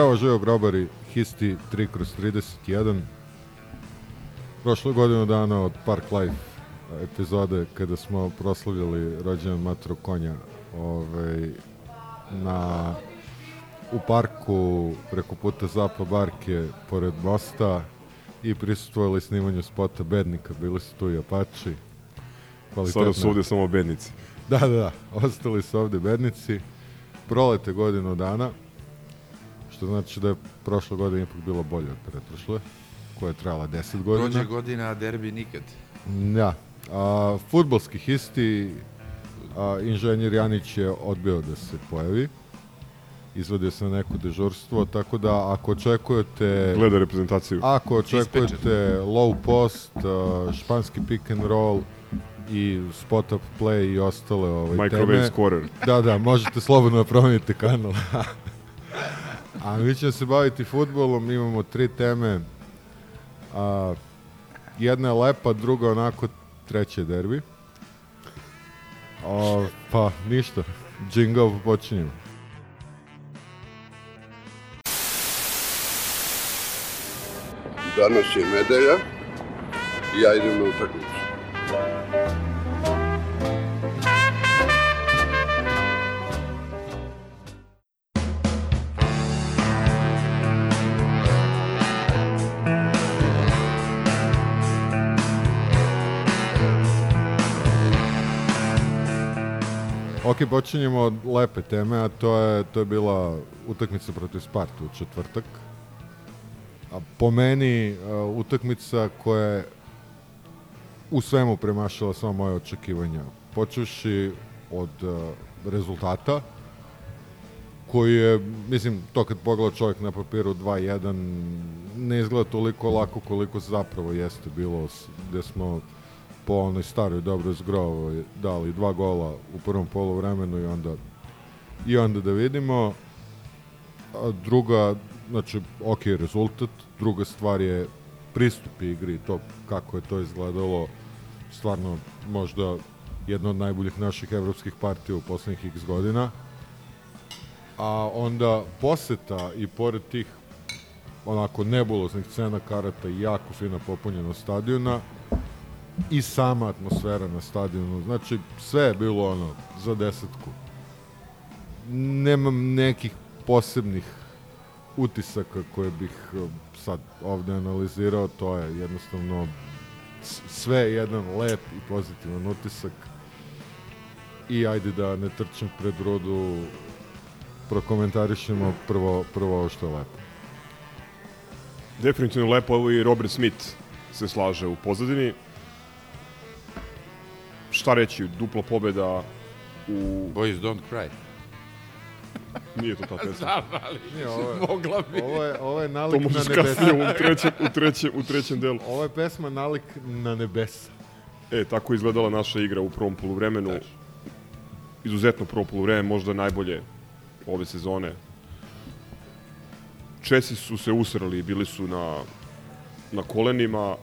Zdravo, živo grobari, Histi 3 kroz 31. Prošlo godinu dana od Park Life epizode kada smo proslavljali rođendan Matro Konja ovaj, na, u parku preko puta Zapa Barke pored mosta i prisustvovali snimanju spota Bednika, bili su tu i Apači. Sada su ovde samo bednici. Da, da, da, ostali su ovde bednici. Prolete godinu dana, što znači da je prošla godina ipak bila bolja od pretprošle, koja je trajala 10 godina. Prođe godina, a derbi nikad. Da. A, futbolski histi, a, inženjer Janić je odbio da se pojavi. Izvadio se na neko dežurstvo, tako da ako očekujete... Gleda reprezentaciju. Ako očekujete low post, a, španski pick and roll i spot up play i ostale ovaj, Microwave teme... scorer. Da, da, možete slobodno da promenite kanal. A mi ćemo se baviti futbolom, imamo tri teme. A, jedna je lepa, druga onako, treća je derbi. O, pa, ništa. Jingle, počinjemo. Danas je nedelja i ja idem na utakmicu. Ok, počinjemo od lepe teme, a to je, to je bila utakmica protiv Sparta u četvrtak. A po meni uh, utakmica koja je u svemu premašila samo moje očekivanja. Počeši od uh, rezultata, koji je, mislim, to kad pogleda čovjek na papiru 2-1, ne izgleda toliko lako koliko zapravo jeste bilo, gde smo po onoj staroj dobroj zgrovo dali dva gola u prvom poluvremenu i onda i onda da vidimo. A druga znači ok rezultat. Druga stvar je pristup igri to kako je to izgledalo. Stvarno možda jedna od najboljih naših evropskih partija u poslednjih x godina. A onda poseta i pored tih onako nebuloznih cena karata i jako fina popunjenost stadiona i sama atmosfera na stadionu. Znači, sve je bilo ono, za desetku. Nemam nekih posebnih utisaka koje bih eh, sad ovde analizirao, to je jednostavno sve je jedan lep i pozitivan utisak i ajde da ne trčim pred rodu prokomentarišemo prvo, prvo ovo što je lepo. Definitivno lepo, ovo i Robert Smith se slaže u pozadini. Šta reći, dupla pobeda u... Boys don't cry. Nije to ta pesma. Znam, ali Nije, ovo je- mogla bi. Ovo je, ovo je To nalik na možeš nebesa. kasnije u trećem, u, trećem, u trećem delu. Ovo je pesma nalik na nebesa. E, tako je izgledala naša igra u prvom poluvremenu. Izuzetno prvo poluvreme, možda najbolje ove sezone. Česi su se usrali, bili su na, na kolenima.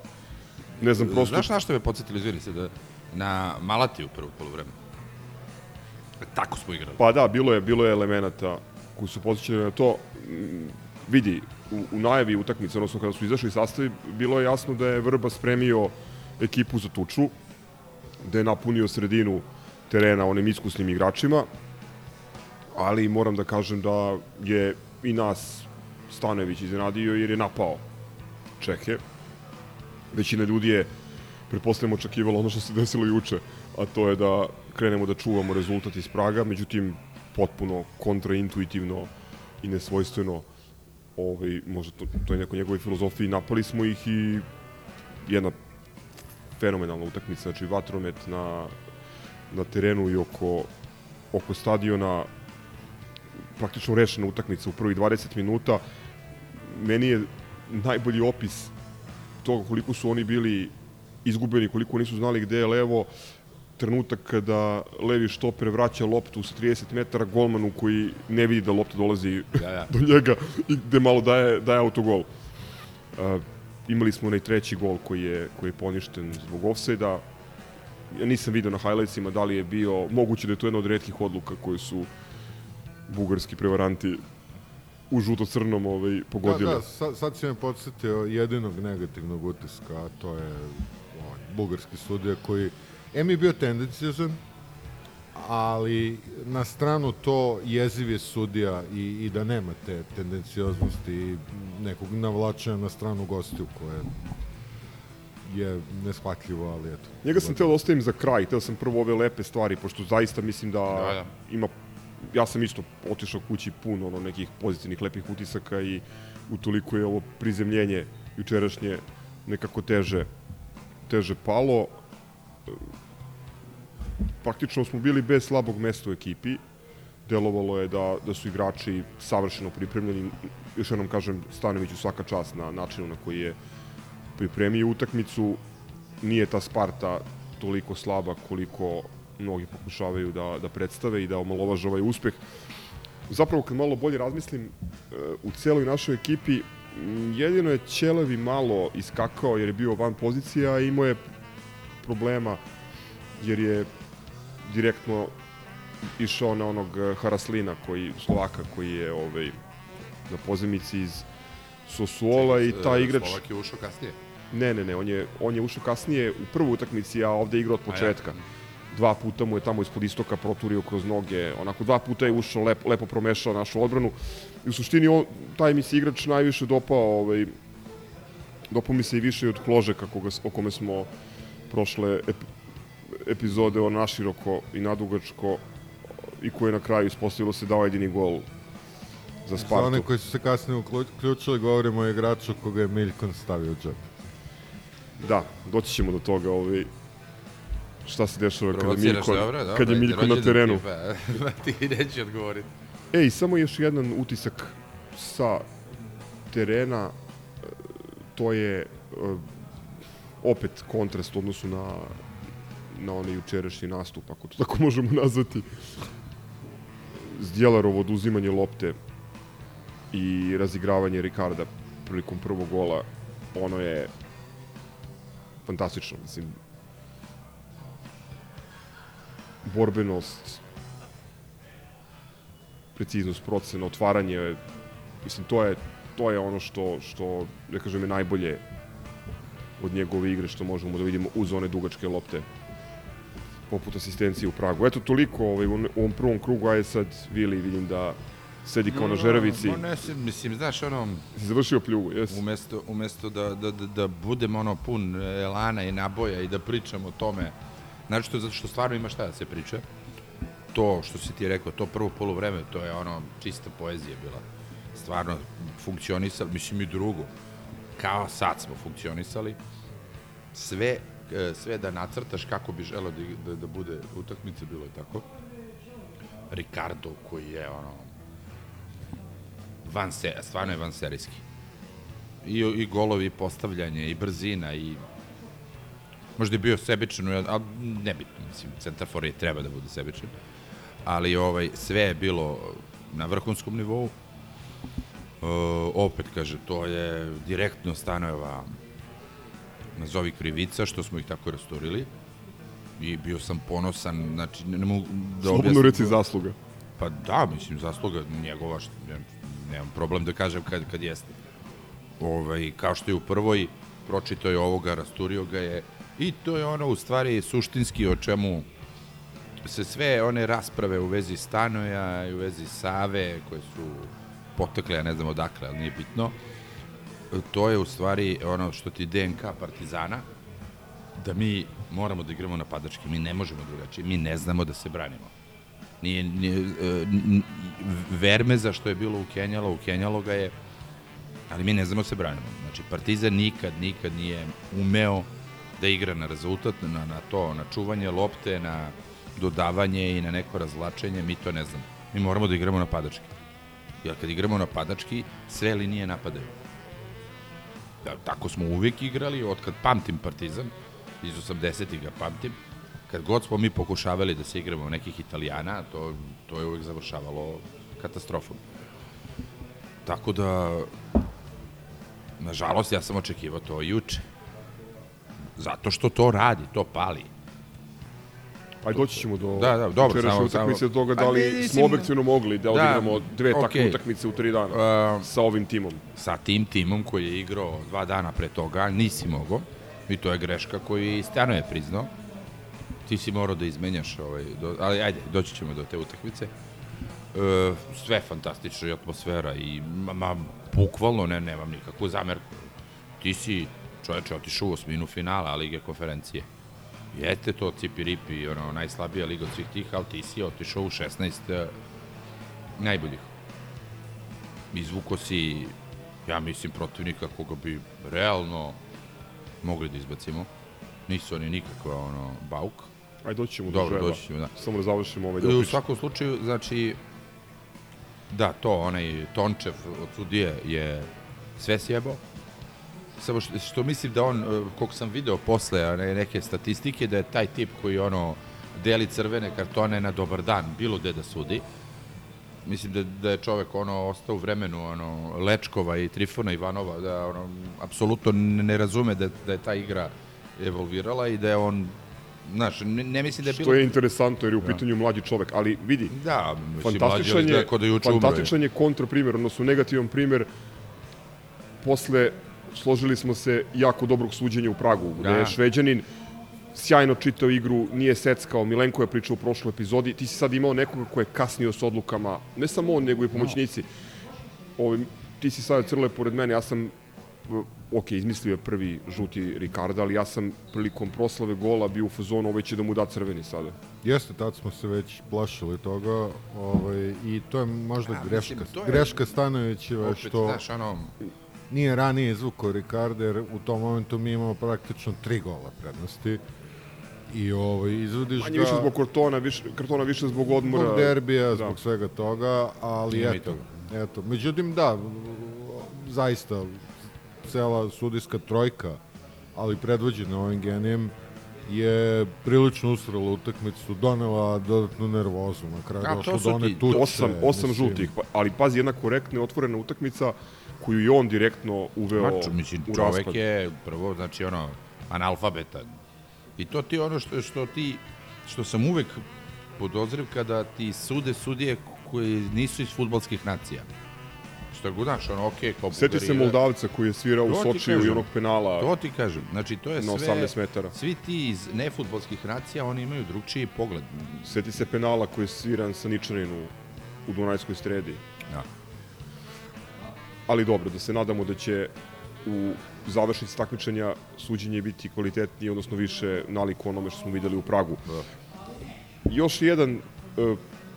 Ne znam, prosto... Znaš na što me podsjetili, izvini se, da na Malatiju prvo polovreme. Tako smo igrali. Pa da, bilo je, bilo je elemenata koji su posjećali na to. Mm, Vidi, u, u najavi utakmice, odnosno kada su izašli sastavi, bilo je jasno da je Vrba spremio ekipu za tuču, da je napunio sredinu terena onim iskusnim igračima, ali moram da kažem da je i nas Stanojević iznenadio jer je napao Čeke. Većina ljudi je, pretpostavljamo, očekivalo ono što se desilo juče, a to je da krenemo da čuvamo rezultat iz Praga, međutim, potpuno kontraintuitivno i nesvojstveno ovaj, možda to, to je neko njegove filozofije, napali smo ih i jedna fenomenalna utakmica, znači vatromet na, na terenu i oko, oko stadiona, praktično rešena utakmica u prvih 20 minuta. Meni je najbolji opis toga koliko su oni bili izgubeni, koliko nisu znali gde je levo, trenutak kada levi štoper vraća loptu sa 30 metara golmanu koji ne vidi da lopta dolazi Ja, ja. do njega i gde malo daje, daje autogol. Uh, imali smo onaj treći gol koji je, koji je poništen zbog offside-a. Ja nisam video na highlightsima da li je bio, moguće da je to jedna od redkih odluka koje su bugarski prevaranti u žuto-crnom ovaj, pogodili. Da, da, sad, sad si me podsjetio jedinog negativnog utiska, a to je bugarski sudija koji, em je bio tendencijozan, ali na stranu to jeziv je sudija i, i da nema te tendencijoznosti i nekog navlačenja na stranu gostiju koje je neshvatljivo, ali eto. Njega sam teo da ostavim za kraj, teo sam prvo ove lepe stvari, pošto zaista mislim da, Da, da. ima, ja sam isto otišao kući pun ono nekih pozitivnih lepih utisaka i utoliko je ovo prizemljenje jučerašnje nekako teže, teže palo. Praktično smo bili bez slabog mesta u ekipi, delovalo je da, da su igrači savršeno pripremljeni, još jednom kažem Stanoviću svaka čast na načinu na koji je pripremio utakmicu, nije ta Sparta toliko slaba koliko mnogi pokušavaju da, da predstave i da omalovaže ovaj uspeh. Zapravo, kad malo bolje razmislim, e, u celoj našoj ekipi jedino je Ćelevi malo iskakao jer je bio van pozicija, a imao je problema jer je direktno išao na onog e, Haraslina, koji, Slovaka, koji je ovaj, na pozemici iz Sosuola i taj igrač... Slovak je ušao kasnije. Ne, ne, ne, on je, on je ušao kasnije u prvu utakmici, a ovde je igrao od početka. Dva puta mu je tamo ispod istoka proturio kroz noge, onako dva puta je ušao, lep, lepo promešao našu odbranu. I u suštini on, taj mi se igrač najviše dopao, ovaj, dopao mi se i više od Kložeka koga, o kome smo prošle ep, epizode o naširoko i nadugačko i koji je na kraju ispostavilo se dao jedini gol za Za Spartu. one koji su se kasnije uključili, govorimo o igraču koga je Miljkon stavio u džep. Da, doći ćemo do toga, ovaj, šta se dešava kada Miljko, dobro, dobro. kad je Miljko na terenu. Pa, ti neće odgovoriti. Ej, samo još jedan utisak sa terena, e, to je e, opet kontrast u odnosu na na onaj jučerašnji nastup, ako to tako možemo nazvati. Zdjelarovo oduzimanje lopte i razigravanje Ricarda prilikom prvog gola, ono je fantastično, mislim. Borbenost, preciznost procena, otvaranje, mislim, to je, to je ono što, što, da kažem, je najbolje od njegove igre što možemo da vidimo uz one dugačke lopte poput asistencije u Pragu. Eto, toliko ovaj, u ovom prvom krugu, a je sad Vili, vidim da sedi kao na žeravici. No, ne, mislim, znaš, ono, Si završio pljugu, jes? umesto, umesto da, da, da, da budem ono pun elana i naboja i da pričam o tome, znači to zato što stvarno ima šta da se priča, to što si ti rekao, to prvo polovreme, to je ono čista poezija bila. Stvarno funkcionisali, mislim i drugo, kao sad smo funkcionisali, sve, e, sve da nacrtaš kako bi želeo da, da, da bude utakmica, bilo je tako. Ricardo koji je ono van se, stvarno je van serijski. I, I golovi, i postavljanje, i brzina, i možda je bio sebičan, ali nebitno, mislim, centrafor je treba da bude sebičan. Ali ovaj, sve je bilo na vrhunskom nivou. E, opet, kaže, to je direktno stanojeva nazovi krivica, što smo ih tako rasturili. I bio sam ponosan, znači, ne, ne mogu da Slobodno objasnim- reci zasluga. Pa da, mislim, zasluga njegova, što, nemam, nemam problem da kažem kad, kad jeste. Ovaj, kao što je u prvoj, pročitao je ovoga, rasturio ga je, i to je ono u stvari suštinski o čemu se sve one rasprave u vezi Stanoja i u vezi Save, koje su potekle, ja ne znam odakle, ali nije bitno, to je u stvari ono što ti DNK Partizana, da mi moramo da igramo napadački, mi ne možemo drugačije, mi ne znamo da se branimo. Nije, nije, e, Vermeza što je bilo u Kenjalo, u Kenjalo ga je ali mi ne znamo da se branimo. Znači, Partizan nikad, nikad nije umeo da igra na rezultat, na, na to, na čuvanje lopte, na dodavanje i na neko razlačenje, mi to ne znamo. Mi moramo da igramo napadački. Jer kad igramo napadački, sve linije napadaju. Da, tako smo uvek igrali, od kad pamtim Partizan, iz 80-ih ga pamtim, kad god smo mi pokušavali da se igramo nekih Italijana, to, to je uvek završavalo katastrofom. Tako da, nažalost, ja sam očekivao to juče. Zato što to radi, to pali. Ajde, doći ćemo do Da, da, dobro, samo- utakmice, samo- do toga Pa da li mislim- smo objektivno mogli da Da, odigramo dve takve okej. utakmice u tri dana Uh, sa ovim timom. sa tim timom koji je igrao dva dana pre toga, nisi mogao. I to je greška koju i Stjano je priznao. Ti si morao da izmenjaš, ovaj, do, ali ajde, doći ćemo do te utakmice. E, sve fantastično i atmosfera i ma, ma bukvalno ne, nemam nikakvu zamerku. Ti si čoveče otišao u osminu finala Lige konferencije. Jeste to cipi ripi, ono, najslabija liga od svih tih, ali ti si otišao u 16 e, najboljih izvuko si, ja mislim, protivnika koga bi realno mogli da izbacimo. Nisu oni nikakva, ono, bauk. Ajde, doći ćemo Dobro, do žreba. doći ćemo, da. Samo da završimo ovaj I u dopis. svakom slučaju, znači, da, to, onaj Tončev od sudije je sve sjebao. Samo što, što mislim da on, e, koliko sam video posle one, neke statistike, da je taj tip koji ono deli crvene kartone na dobar dan, bilo gde da sudi. Mislim da, da je čovek ono ostao u vremenu ono Lečkova i Trifona Ivanova da ono apsolutno ne razume da da je ta igra evolvirala i da je on znaš ne, ne mislim da je bilo Što je interesantno jer je u pitanju mlađi čovek, ali vidi, da mislim fantastičan je, da umro. fantastičan je kontraprimer, odnosno negativan primer posle složili smo se jako dobrog suđenja u Pragu, gde Da. je Šveđanin sjajno čitao igru, nije seckao, Milenko je pričao u prošloj epizodi, ti si sad imao nekoga ko je kasnio s odlukama, ne samo on, nego i pomoćnici. Ovi, ti si sad crle pored mene, ja sam ok, izmislio je prvi žuti Ricarda, ali ja sam prilikom proslave gola bio u fazonu, ovaj će da mu da crveni sada. Jeste, tad smo se već plašili toga ovaj, i to je možda A, greška. mislim, to je- Greška Stanojevićeva Opet, što znaš, ono, nije ranije izvukao Ricardo jer u tom momentu mi imamo praktično tri gola prednosti i ovaj, izvodiš Manje ga više zbog kartona, više, kartona više zbog odmora. zbog derbija, Da. zbog svega toga, ali Ima eto, toga. eto. Međutim, da, zaista, cela sudijska trojka, ali predvođena ovim genijem, je prilično usrala utakmicu, donela dodatnu nervozu, na kraju A, to došlo su do one ti- tuče. Osam, osam mislim. žutih, pa, ali pazi, jedna korektna i otvorena utakmica koju je on direktno uveo Maču, mislim, u čovek raspad. je prvo, znači, ono, analfabetan. I to ti je ono što, što ti, što sam uvek podozriv kada ti sude sudije koji nisu iz futbolskih nacija. Što god, znaš, ono, okej, kao Sjeti se Moldavca koji je svirao u To ti Sočiju i onog penala To ti kažem, znači to je sve... 18 metara. Svi ti iz nefutbolskih nacija, oni imaju drugčiji pogled. Sjeti se penala koji je sviran sa Ničaninu u Dunajskoj stredi. Da. Ali dobro, da se nadamo da će u završnici takmičenja suđenje biti kvalitetnije, odnosno više naliku onome što smo videli u Pragu. Da. Još jedan e,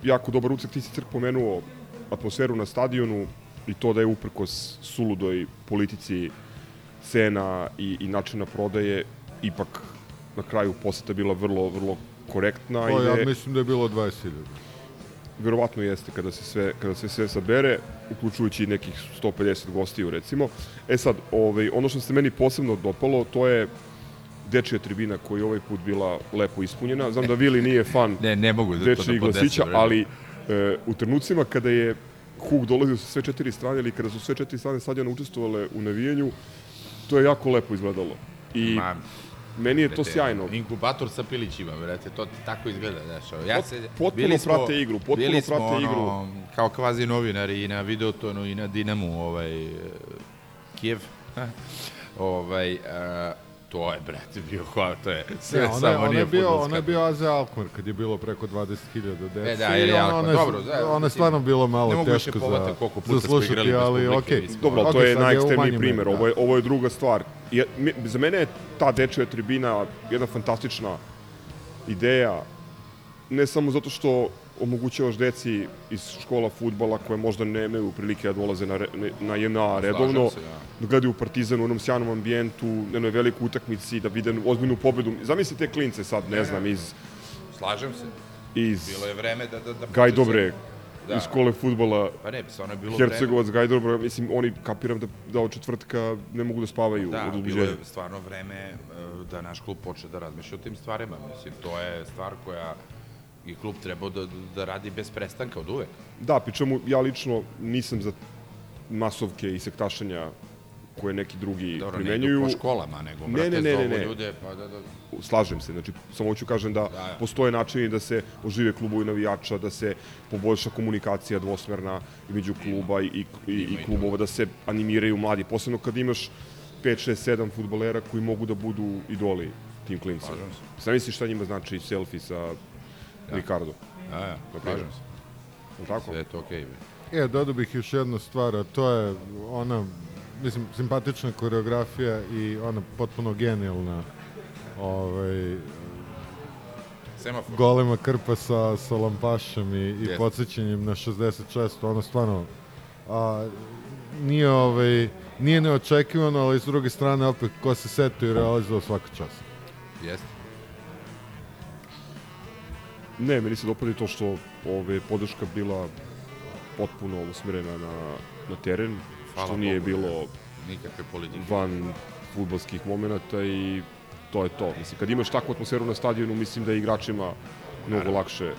jako dobar ucek, ti si crk pomenuo atmosferu na stadionu i to da je uprkos suludoj politici cena i, i načina prodaje ipak na kraju poseta bila vrlo, vrlo korektna da ja mislim da je bilo 20.000. verovatno jeste kada se sve kada se sve sabere, uključujući nekih 150 gostiju recimo. E sad, ovaj ono što se meni posebno dopalo, to je dečija tribina koja je ovaj put bila lepo ispunjena. Znam da Vili nije fan Ne, ne mogu da to da dečijih glasića, ali e, u trenucima kada je Huk dolazio sa sve četiri strane ili kada su sve četiri strane stadiona učestvovale u navijanju, to je jako lepo izgledalo. I Ma, meni je to sjajno. Inkubator sa pilićima, brate, to tako izgleda, znaš. Ja Pot- se, potpuno smo- prate igru, potpuno bili smo, prate igru. Ono, kao kvazi novinari i na Videotonu i na Dinamu, ovaj, Kijev. ovaj, a, to je, brate, bio hvala, to je sve Ne, ona, je- samo ona nije je bio, ona je bio AZ Alkmaar kad je bilo preko 20.000 dece. E, da, jer je je- Dobro, da, ona je stvarno bilo ne malo mogu više teško povatati za, koliko puta za smo slušati, ali okej. smo- Dobro, ali to je najekstremniji primer. da. Ovo je, ovo je druga stvar. Je, mi- za mene je ta dečija tribina jedna fantastična ideja, ne samo zato što omogućavaš deci iz škola futbala koje možda nemaju prilike da dolaze na, re, na JNA redovno, se, da. da gledaju Partizan u onom sjajnom ambijentu, na jednoj velikoj utakmici, da vide ozbiljnu pobedu. Zamisli te klince sad, ne znam, iz, Slažem se. iz Bilo je vreme da... da, da Gajdobre, Da. iz škole futbala, Pa ne, stvarno je bilo vreme. Hercegovac, Gajdobra, mislim, oni kapiram da, da od četvrtka ne mogu da spavaju Da, od bilo uzbuđenja. je stvarno vreme e, da naš klub počne da razmišlja o tim stvarima. Mislim, to je stvar koja i klub trebao da, da radi bez prestanka od uvek. Da, pri čemu ja lično nisam za masovke i sektašenja koje neki drugi Dobro, ne primenjuju. idu po školama, nego, Ne, brate, ne, ne, ne, ne. ljude, pa da, da, Slažem se, znači samo hoću kažem da, Da, da. postoje načini da se ožive klubovi navijača, da se poboljša komunikacija dvosmerna između kluba i, i, i, i i klubova, da se animiraju mladi, posebno kad imaš 5, 6, 7 futbolera koji mogu da budu idoli tim klincima. Sam misliš šta njima znači selfie sa Ricardo, da, ja, Na slažem primjer. se. je tako? Sve je to okej. E, dodao bih još jednu stvar, a to je ona, mislim, simpatična koreografija i ona potpuno genijalna ovaj, Semafor. golema krpa sa, sa lampašem i, i Jeste. podsjećanjem na 66, ono stvarno a, nije, ovaj, nije neočekivano, ali s druge strane opet ko se setio i realizovao svaka čast. Jeste. Ne, meni se dopadi to što ove, podrška bila potpuno usmerena na, na teren, Hvala što nije Bogu, bilo Nikakve politike. van futbolskih momenta i to je to. Mislim, kad imaš takvu atmosferu na stadionu, mislim da je igračima mnogo lakše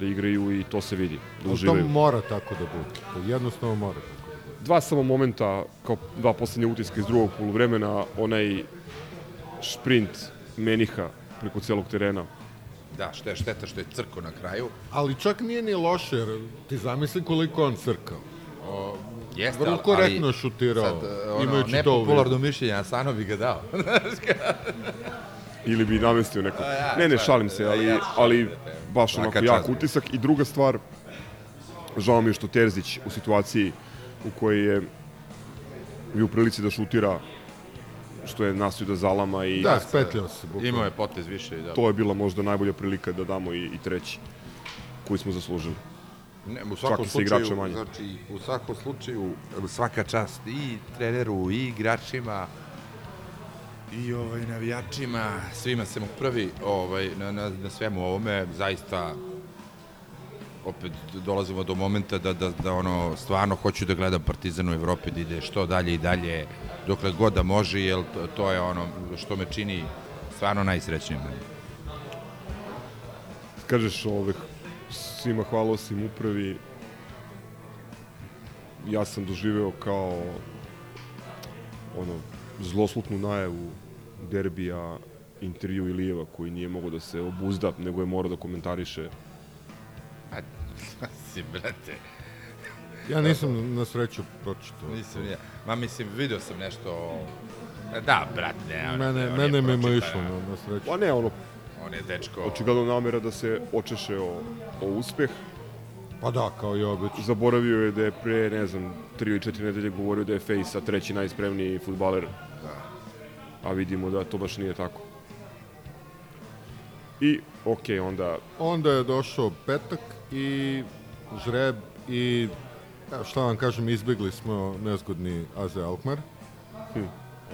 da igraju i to se vidi, da Ali to uživaju. mora tako da bude. To jednostavno mora tako da bude. Dva samo momenta, kao dva poslednja utiska iz drugog poluvremena, onaj šprint Meniha preko celog terena. Da, što je šteta što je crko na kraju. Ali čak nije ni loše, jer ti zamisli koliko on crkao. Jeste, Vrlo ali- korektno ali šutirao, sad, e, ono, imajući to u vidu. nepopularno mišljenje, a Sano bi ga dao. Ili bi namestio neko. Ja, Ne, ne, šalim se, ali, ja ali baš onako jak utisak. I druga stvar, žao mi je što Terzić u situaciji u kojoj je bio u prilici da šutira što je nasio da zalama i Da, spetljao se. bukvalno. Imao je potez više. Da. to je bila možda najbolja prilika da damo i, i treći koji smo zaslužili. Ne, u svakom slučaju, manje. znači, u svakom slučaju, svaka čast i treneru, i igračima, i ovaj, navijačima, svima se mu prvi ovaj, na, na, na svemu ovome, zaista opet dolazimo do momenta da, da, da ono, stvarno hoću da gledam Partizan u Evropi, da ide što dalje i dalje, dokle god da može, jer to, to je ono što me čini stvarno najsrećnijim. Kažeš ovih svima hvala osim upravi ja sam doživeo kao ono zloslutnu najavu derbija intervju Ilijeva koji nije mogao da se obuzda, nego je morao da komentariše si, brate, Ja nisam na sreću pročitao. Nisam ja. Ma mislim, video sam nešto... Da, brat, ne. on- Mene, on mene me išlo na, na sreću. Pa ne, ono, On je dečko... očigledno namera da se očeše o, o uspeh. Pa da, kao i obično. Zaboravio je da je pre, ne znam, tri ili četiri nedelje govorio da je Fejsa treći najspremniji futbaler. A vidimo da to baš nije tako. I, okej, onda Onda je došao petak i žreb i ja, šta vam kažem, izbjegli smo nezgodni AZ Alkmaar. Hm.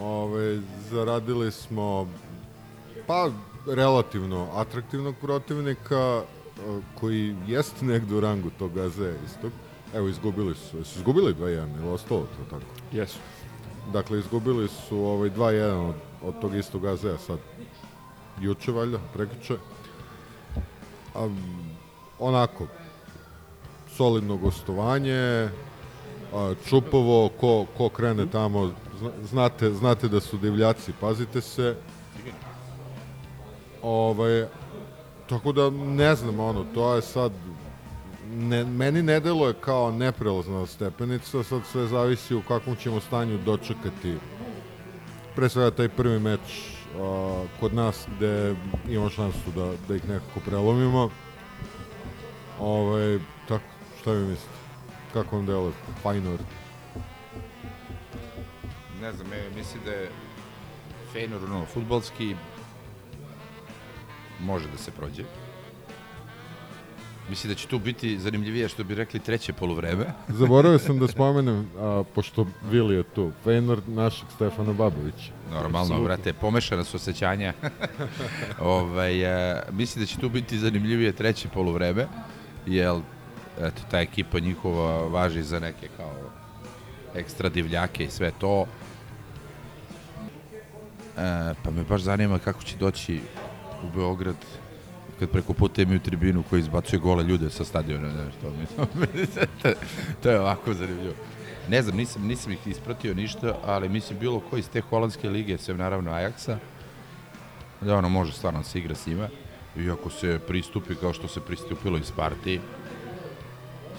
Ove, zaradili smo pa relativno atraktivnog protivnika e, koji jest negde u rangu tog AZ istog. Evo, izgubili su. Su izgubili 2-1 ili ostalo to tako? jesu. Dakle, izgubili su ovaj 2-1 od, od tog istog AZ-a sad juče valjda, prekjuče. A, onako, solidno gostovanje, čupovo, ko, ko krene tamo, zna- znate, znate da su divljaci, pazite se. Ovaj, tako da, ne znam, ono, to je sad, ne, meni ne deluje kao neprelazna stepenica, sad sve zavisi u kakvom ćemo stanju dočekati pre svega taj prvi meč a, kod nas gde imamo šansu da, da ih nekako prelomimo. Ovaj, tako, šta vi mislite? Kako vam deluje? Fajnor. Ne znam, e, mislim da je Feynor, ono, futbalski može da se prođe. Mislim da će tu biti zanimljivije što bi rekli treće poluvreme. Zaboravio sam da spomenem, a, pošto Vili je tu, Feynord našeg Stefana Babovića. Normalno, Apsolutno. brate, pomešana su osjećanja. ovaj, e, mislim da će tu biti zanimljivije treće poluvreme, jer eto, ta ekipa njihova važi za neke kao ekstra divljake i sve to. E, pa me baš zanima kako će doći u Beograd kad preko puta imaju tribinu koji izbacuje gole ljude sa stadiona, znaš, to mi to, to je ovako zanimljivo. Ne znam, nisam, nisam ih ispratio ništa, ali mislim bilo ko iz te holandske lige, sem naravno Ajaxa, da ono može stvarno da se igra s njima. I ako se pristupi kao što se pristupilo iz partiji,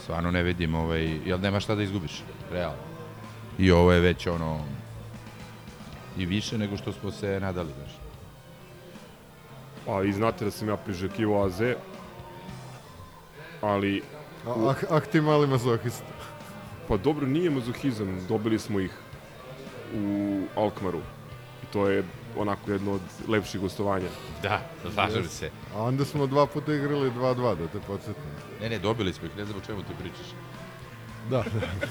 stvarno ne vidim, ovaj, jel nema šta da izgubiš, realno. I ovo je već ono, i više nego što smo se nadali, znaš. Pa i znate da sam ja priželjkivao AZ, ali A, ah, ah ti mali mazohista. pa dobro nije mazohizam, dobili smo ih u Alkmaru. I to je onako jedno od lepših gostovanja. Da, slažem se. A onda smo dva puta igrali 2-2, da te podsjetim. Ne, ne, dobili smo ih, ne znam o čemu ti pričaš. Da, da.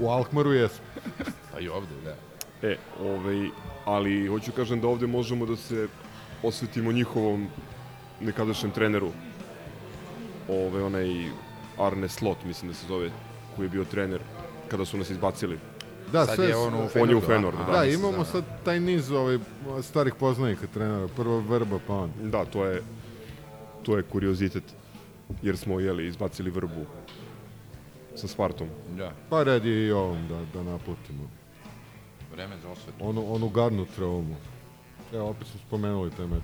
U Alkmaru jesmo. Pa i ovde, da. E, ovaj, ali hoću kažem da ovde možemo da se osvetimo njihovom nekadašnjem treneru. Ove, onaj Arne Slot, mislim da se zove, koji je bio trener kada su nas izbacili. Da, Sad sve, je on u je u aha. Da, da, imamo da. sad taj niz ovaj, starih poznanika trenera. Prvo Vrba, pa on. Da, to je to je kuriozitet jer smo jeli izbacili vrbu sa Spartom. Da, Pa red je i ovom da, da naputimo. vreme za osvetu. Onu, onu gadnu traumu. Evo, opet smo spomenuli taj meč.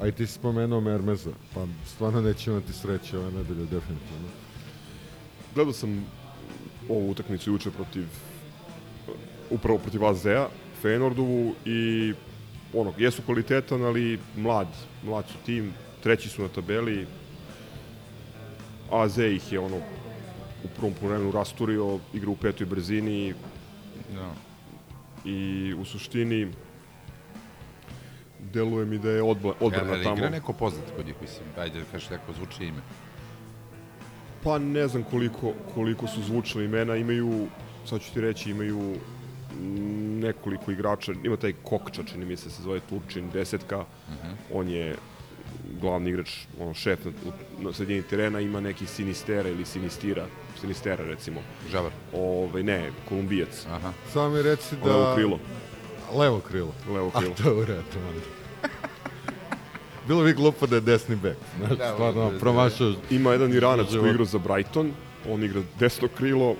A i ti si spomenuo Mermeza, pa stvarno neće imati sreće ove nedelje, definitivno. Gledao sam ovu utakmicu juče protiv upravo protiv AZ-a, Feynordovu i ono, jesu kvalitetan, ali mlad, mlad su tim, treći su na tabeli. AZ ih je ono u prvom polovremenu rasturio, igra u petoj brzini Da. i u suštini deluje mi da je odbla, odbrana Kada tamo. igra neko poznat kod njih, mislim, ajde da kažeš neko zvuči ime. Pa ne znam koliko, koliko su zvučna imena, imaju, sad ću ti reći, imaju nekoliko igrača, ima taj Kokča, čini mi se, se zove Turčin, desetka, on je glavni igrač, ono, šef na, na sredini terena, ima neki Sinistera ili Sinistira, Sinistera recimo, Žavar. ovaj, ne, Kolumbijac, Aha. Samo mi reci da... levo krilo, Levo krilo. levo A krilo. to je u redu, onda. Bilo bi glupo da je desni bek. Znači, Da, stvarno, da, promašao... Ima jedan Iranac koji igra za Brighton, on igra desno krilo. E,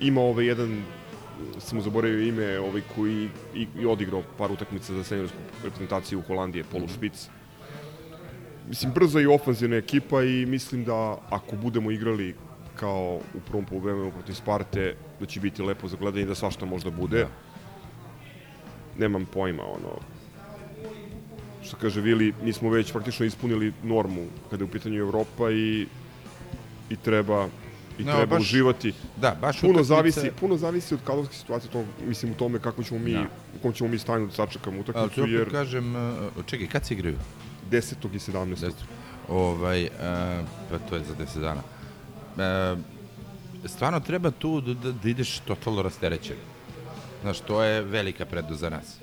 ima ovaj jedan, sam zaboravio ime, ovaj koji i, i odigrao par utakmica za seniorsku reprezentaciju u Holandije, polu špic. Mislim, brza i ofanzivna ekipa i mislim da ako budemo igrali kao u prvom poluvremenu protiv Sparte, da će biti lepo za gledanje da svašta možda bude. Nemam pojma, ono, što kaže Vili, mi smo već praktično ispunili normu kada je u pitanju Evropa i i treba i No, treba baš uživati. Da, baš Puno utakmice- zavisi, puno zavisi od kadrovske situacije, to, mislim u tome kako ćemo mi, Da. u kom ćemo mi stanju da sačekamo Ali utakmicu, opet jer kažem, uh, čekaj, kad se igraju? 10. i 17. Deset. Ovaj, uh, pa to je za 10 dana. Uh, stvarno treba tu da, da, da ideš totalno rasterećen. Znaš, to je velika prednost za nas.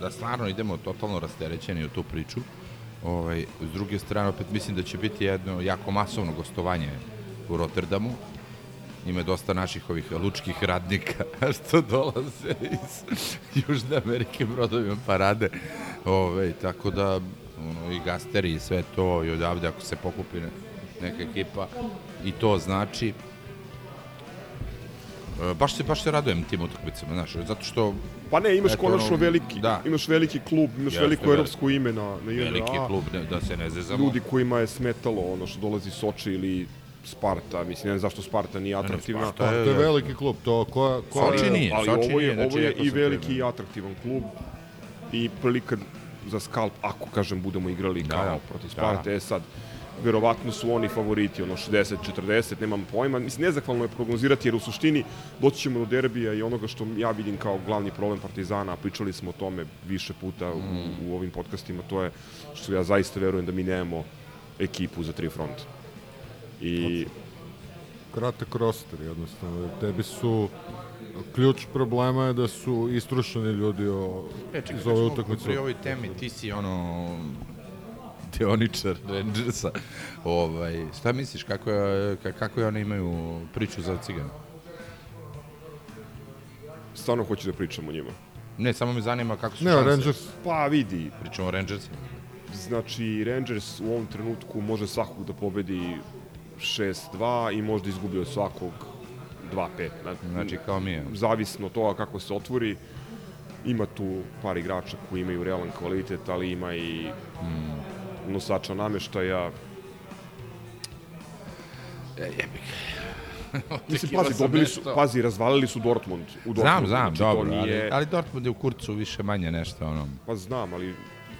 Da stvarno idemo totalno rasterećeni u tu priču. Ovaj, s druge strane, opet mislim da će biti jedno jako masovno gostovanje u Rotterdamu. Ima dosta naših ovih lučkih radnika što dolaze iz Južne Amerike brodovima parade. Ove, tako da ono, i gasteri i sve to i odavde ako se pokupi ne- neka ekipa i to znači e, baš se baš se radujem tim utakmicama, znaš, zato što Pa ne, imaš Eto, konačno ono, veliki, da. imaš veliki klub, imaš Jeste, veliko velik. evropsko ime na, na veliki INA, klub, ne, da se ne zezamo. ljudi kojima je smetalo ono što dolazi Soči ili Sparta, mislim, ne znam zašto Sparta nije atraktivna. Sparta Pa, to je veliki klub, to ko, ko Soči je... nije, ali Soči ovo je, nije, znači, ovo je i veliki i atraktivan klub i prilika za skalp, ako kažem budemo igrali Da, kao da. protiv Da. Sparte, e sad, verovatno su oni favoriti, ono 60-40, nemam pojma, mislim, nezahvalno je prognozirati, jer u suštini doći ćemo do derbija i onoga što ja vidim kao glavni problem Partizana, a pričali smo o tome više puta u, Mm. u ovim podcastima, to je što ja zaista verujem da mi nemamo ekipu za tri fronta. I kratak roster jednostavno. Tebi su ključ problema je da su istrušeni ljudi o, E, čekaj, iz ove utakmice. Pri ovoj temi ti si ono deoničar Rangersa. Ovaj, šta misliš, kako, je, ka- kako je oni imaju priču za cigana? stvarno hoću da pričam o njima. Ne, samo me zanima kako su Ne, šanse. Rangers, Pa vidi, Pričamo o Rangersima. znači Rangers u ovom trenutku može svakog da pobedi 6-2 i možda izgubi od svakog 2-5. Znači, kao mi je. zavisno od toga kako se otvori. Ima tu par igrača koji imaju realan kvalitet, ali ima i mm. nosača nameštaja. E, jebik. Mislim, pazi, dobili su, pazi, razvalili su Dortmund. U Dortmundu. Znam, znam, znači, dobro, nije, ali, ali Dortmund je u kurcu više manje nešto, ono. Pa znam, ali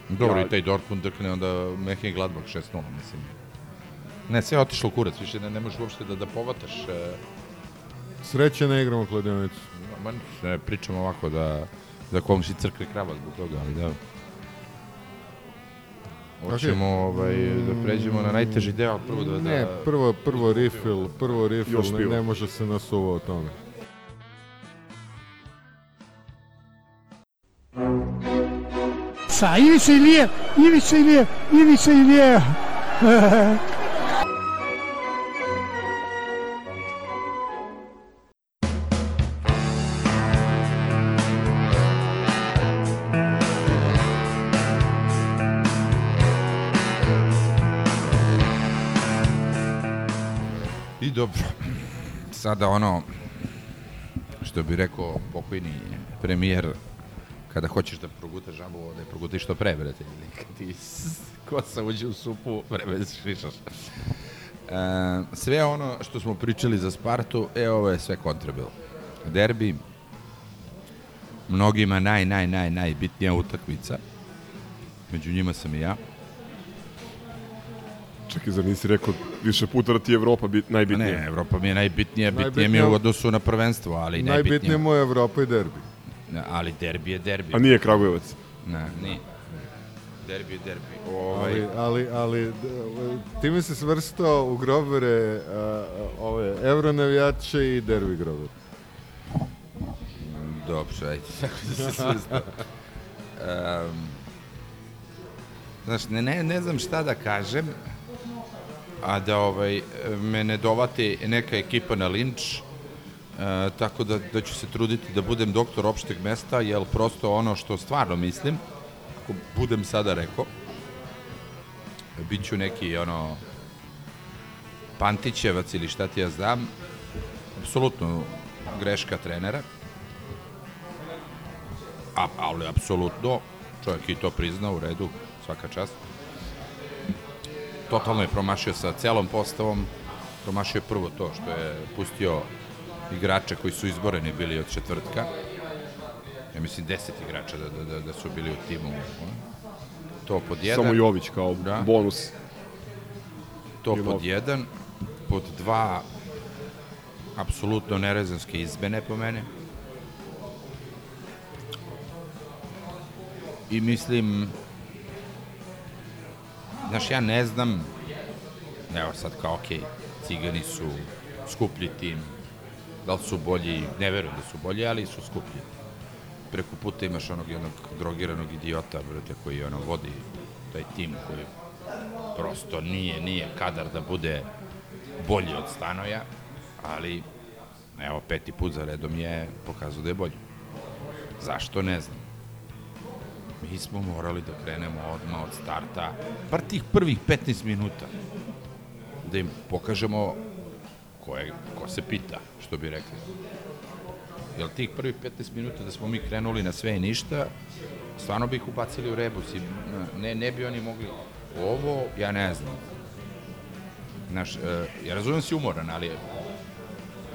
Dobro, Ja- i taj Dortmund drkne onda Mehen Gladbach 6-0, mislim. Ne, sve je otišlo u kurac, više ne, ne možeš uopšte da, da povataš. E, sreće ne igramo kladionicu. ma, ne, pričamo ovako da, da komši crkne krava zbog toga, ali da... Hoćemo ovaj, da pređemo na najteži deo, ali prvo da... da Ne, prvo, prvo refill, prvo refill, ne, ne može se nasuva o tome. Sa Ivica Ilije, Ivica Ilije, Ivica Ilije. Sada ono, što bi rekao pokojni premijer, kada hoćeš da progutaš žabu, da je progutaš što pre, brate. Kad ti kosa uđe u supu, vreme šišaš. E, sve ono što smo pričali za Spartu, e, ovo je sve kontra bilo. Derbi, mnogima naj, naj, naj, najbitnija utakmica. Među njima sam i ja. Čekaj, zar nisi rekao više puta da ti je Evropa bit, najbitnija? Ne, Evropa mi je najbitnija, bitnije mi je Najbitnija- u odnosu na prvenstvo, ali Najbitnije najbitnije. mu je Evropa i derbi. Ne, ali derbi je derbi. A nije Kragujevac. Ne, nije. Derbi je derbi. Ovaj, Ali, ali, ali d- ti mi se svrstao u grobere a, ove evronavijače i derbi grobere. Dobro, ajde, tako da se svrsta. um, znaš, ne, ne, ne znam šta da kažem, a da ovaj, me ne dovati neka ekipa na linč, E, tako da, da ću se truditi da budem doktor opšteg mesta, jer prosto ono što stvarno mislim, ako budem sada rekao, bit ću neki ono Pantićevac ili šta ti ja znam, apsolutno greška trenera, A, ali apsolutno, čovjek i to prizna u redu, svaka čast. Totalno je promašio sa celom postavom, promašio je prvo to što je pustio igrače koji su izboreni bili od četvrtka. Ja mislim deset igrača da, da, da, da su bili u timu. To pod jedan. Samo Jović kao Da. bonus. To Ili pod jedan. Pod dva, apsolutno nerezanske izmene po mene. I mislim, znaš, ja ne znam, evo sad kao, okej, cigani su skuplji tim, da li su bolji, ne verujem da su bolji, ali su skuplji. Preko puta imaš onog jednog drogiranog idiota, brate, koji ono vodi taj tim koji prosto nije, nije kadar da bude bolji od Stanoja, ali evo peti put za redom je pokazao da je bolji. Zašto ne znam. Mi smo morali da krenemo odmah od starta, bar tih prvih 15 minuta, da im pokažemo ko, je, ko se pita, što bi rekli. Jel tih prvih 15 minuta da smo mi krenuli na sve i ništa, stvarno bi ih ubacili u rebus i ne, ne bi oni mogli ovo, ja ne znam. Znaš, e, ja razumijem si umoran, ali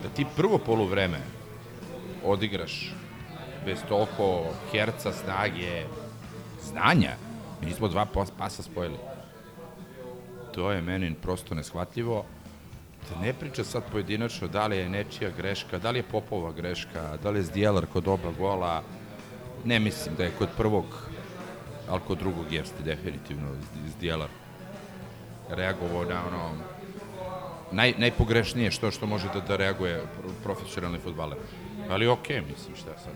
da ti prvo poluvreme odigraš bez toliko herca, snage, znanja, mi nismo dva pas- pasa spojili. To je meni prosto neshvatljivo. Da ne priča sad pojedinačno da li je nečija greška, da li je Popova greška, da li je Zdjelar kod oba gola. Ne mislim da je kod prvog, ali kod drugog jeste definitivno Zdjelar. reagovao na ono naj, najpogrešnije što što može da, da reaguje pro- profesionalni futbaler. Ali okej, okay, mislim, šta sad.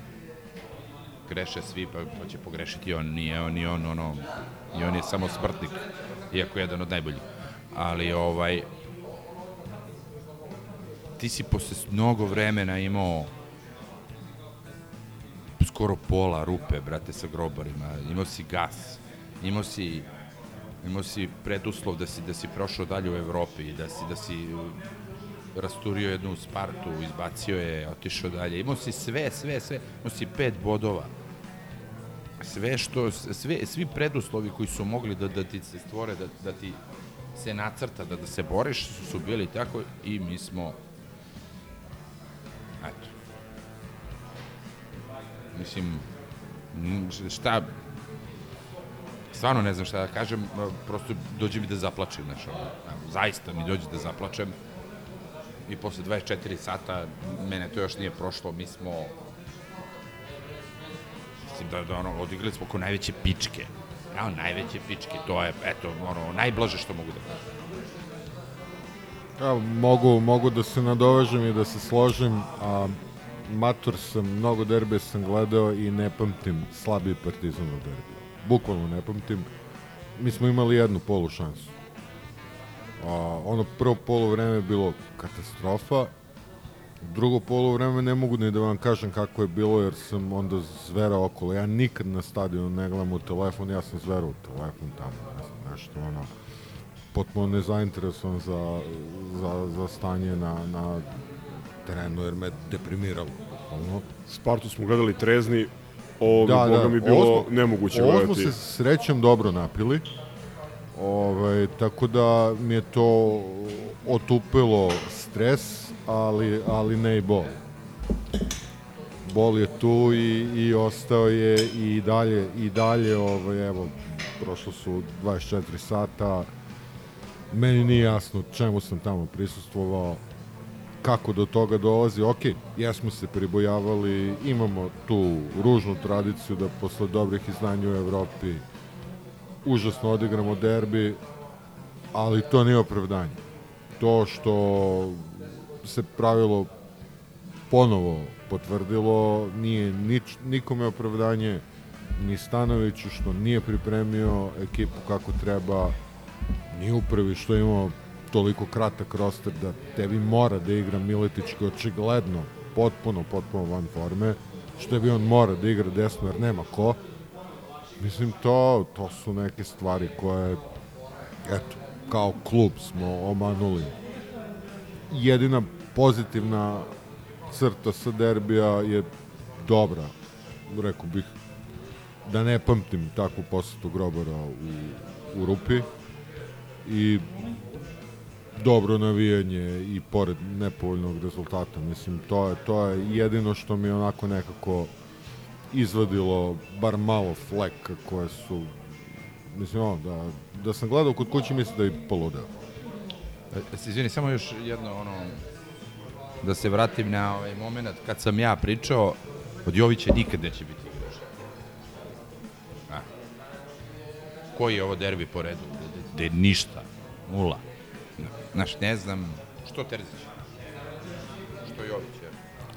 Greše svi, pa, pa će pogrešiti on, nije on, ni on, ono, i on je samo smrtnik, iako je jedan od najboljih. Ali, ovaj, ti si posle mnogo vremena imao skoro pola rupe, brate, sa grobarima. Imao si gas, imao si imao si preduslov da si da si prošao dalje u Evropi, da si da si rasturio jednu Spartu, izbacio je, otišao dalje. Imao si sve, sve, sve. Imao si pet bodova. Sve što, sve, svi preduslovi koji su mogli da, da ti se stvore, da, da ti se nacrta, da, da se boriš, su, su bili tako i mi smo eto. Mislim, šta, stvarno ne znam šta da kažem, prosto dođe mi da zaplačem, znaš, zaista mi dođe da zaplačem i posle 24 sata mene to još nije prošlo, mi smo mislim da, da ono, odigrali smo ko najveće pičke. Ja, najveće pičke, to je, eto, ono, najblaže što mogu da kažem. Ja, mogu, mogu da se nadovežem i da se složim, a mator sam, mnogo derbija sam gledao i ne pamtim slabiji partizan od derbija. Bukvalno ne pamtim. Mi smo imali jednu polu šansu. A, ono prvo polu vreme je bilo katastrofa, drugo polu vreme ne mogu ni da vam kažem kako je bilo jer sam onda zverao okolo. Ja nikad na stadionu ne gledam u telefon, ja sam zverao u telefon tamo, ne znam, nešto ono potpuno nezainteresovan za, za, za stanje na, na terenu jer me deprimiralo. Ono. Spartu smo gledali trezni, ovo Da, da, da, boga mi bilo ovo smo- nemoguće Ovo smo gledati. se srećem dobro napili. Ovaj, tako da mi je to otupilo stres, ali, ali ne i bol. Bol je tu i, i ostao je i dalje, i dalje ovaj, evo, prošlo su 24 sata, meni nije jasno čemu sam tamo prisustvovao, kako do toga dolazi. Ok, jesmo se pribojavali, imamo tu ružnu tradiciju da posle dobrih izdanja u Evropi užasno odigramo derbi, ali to nije opravdanje. To što se pravilo ponovo potvrdilo, nije nič, nikome opravdanje, ni Stanoviću što nije pripremio ekipu kako treba, ni upravi što imao toliko kratak roster da tebi mora da igra Miletić koji očigledno potpuno, potpuno van forme, što je bi on mora da igra desno jer nema ko. Mislim, to, to su neke stvari koje, eto, kao klub smo omanuli. Jedina pozitivna crta sa derbija je dobra. Rekao bih da ne pamtim takvu posetu Grobara u, u Rupi i dobro navijanje i pored nepovoljnog rezultata. Mislim, to je, to je jedino što mi onako nekako izvadilo bar malo fleka koje su mislim ono, da, da sam gledao kod kuće mislim da bi poludeo. E, izvini, samo još jedno, ono, da se vratim na ovaj moment kad sam ja pričao, od Jovića nikad neće biti igrač. A. Koji je ovo derbi po redu? Da je ništa. Nula. Znaš, ne znam, što Terzić?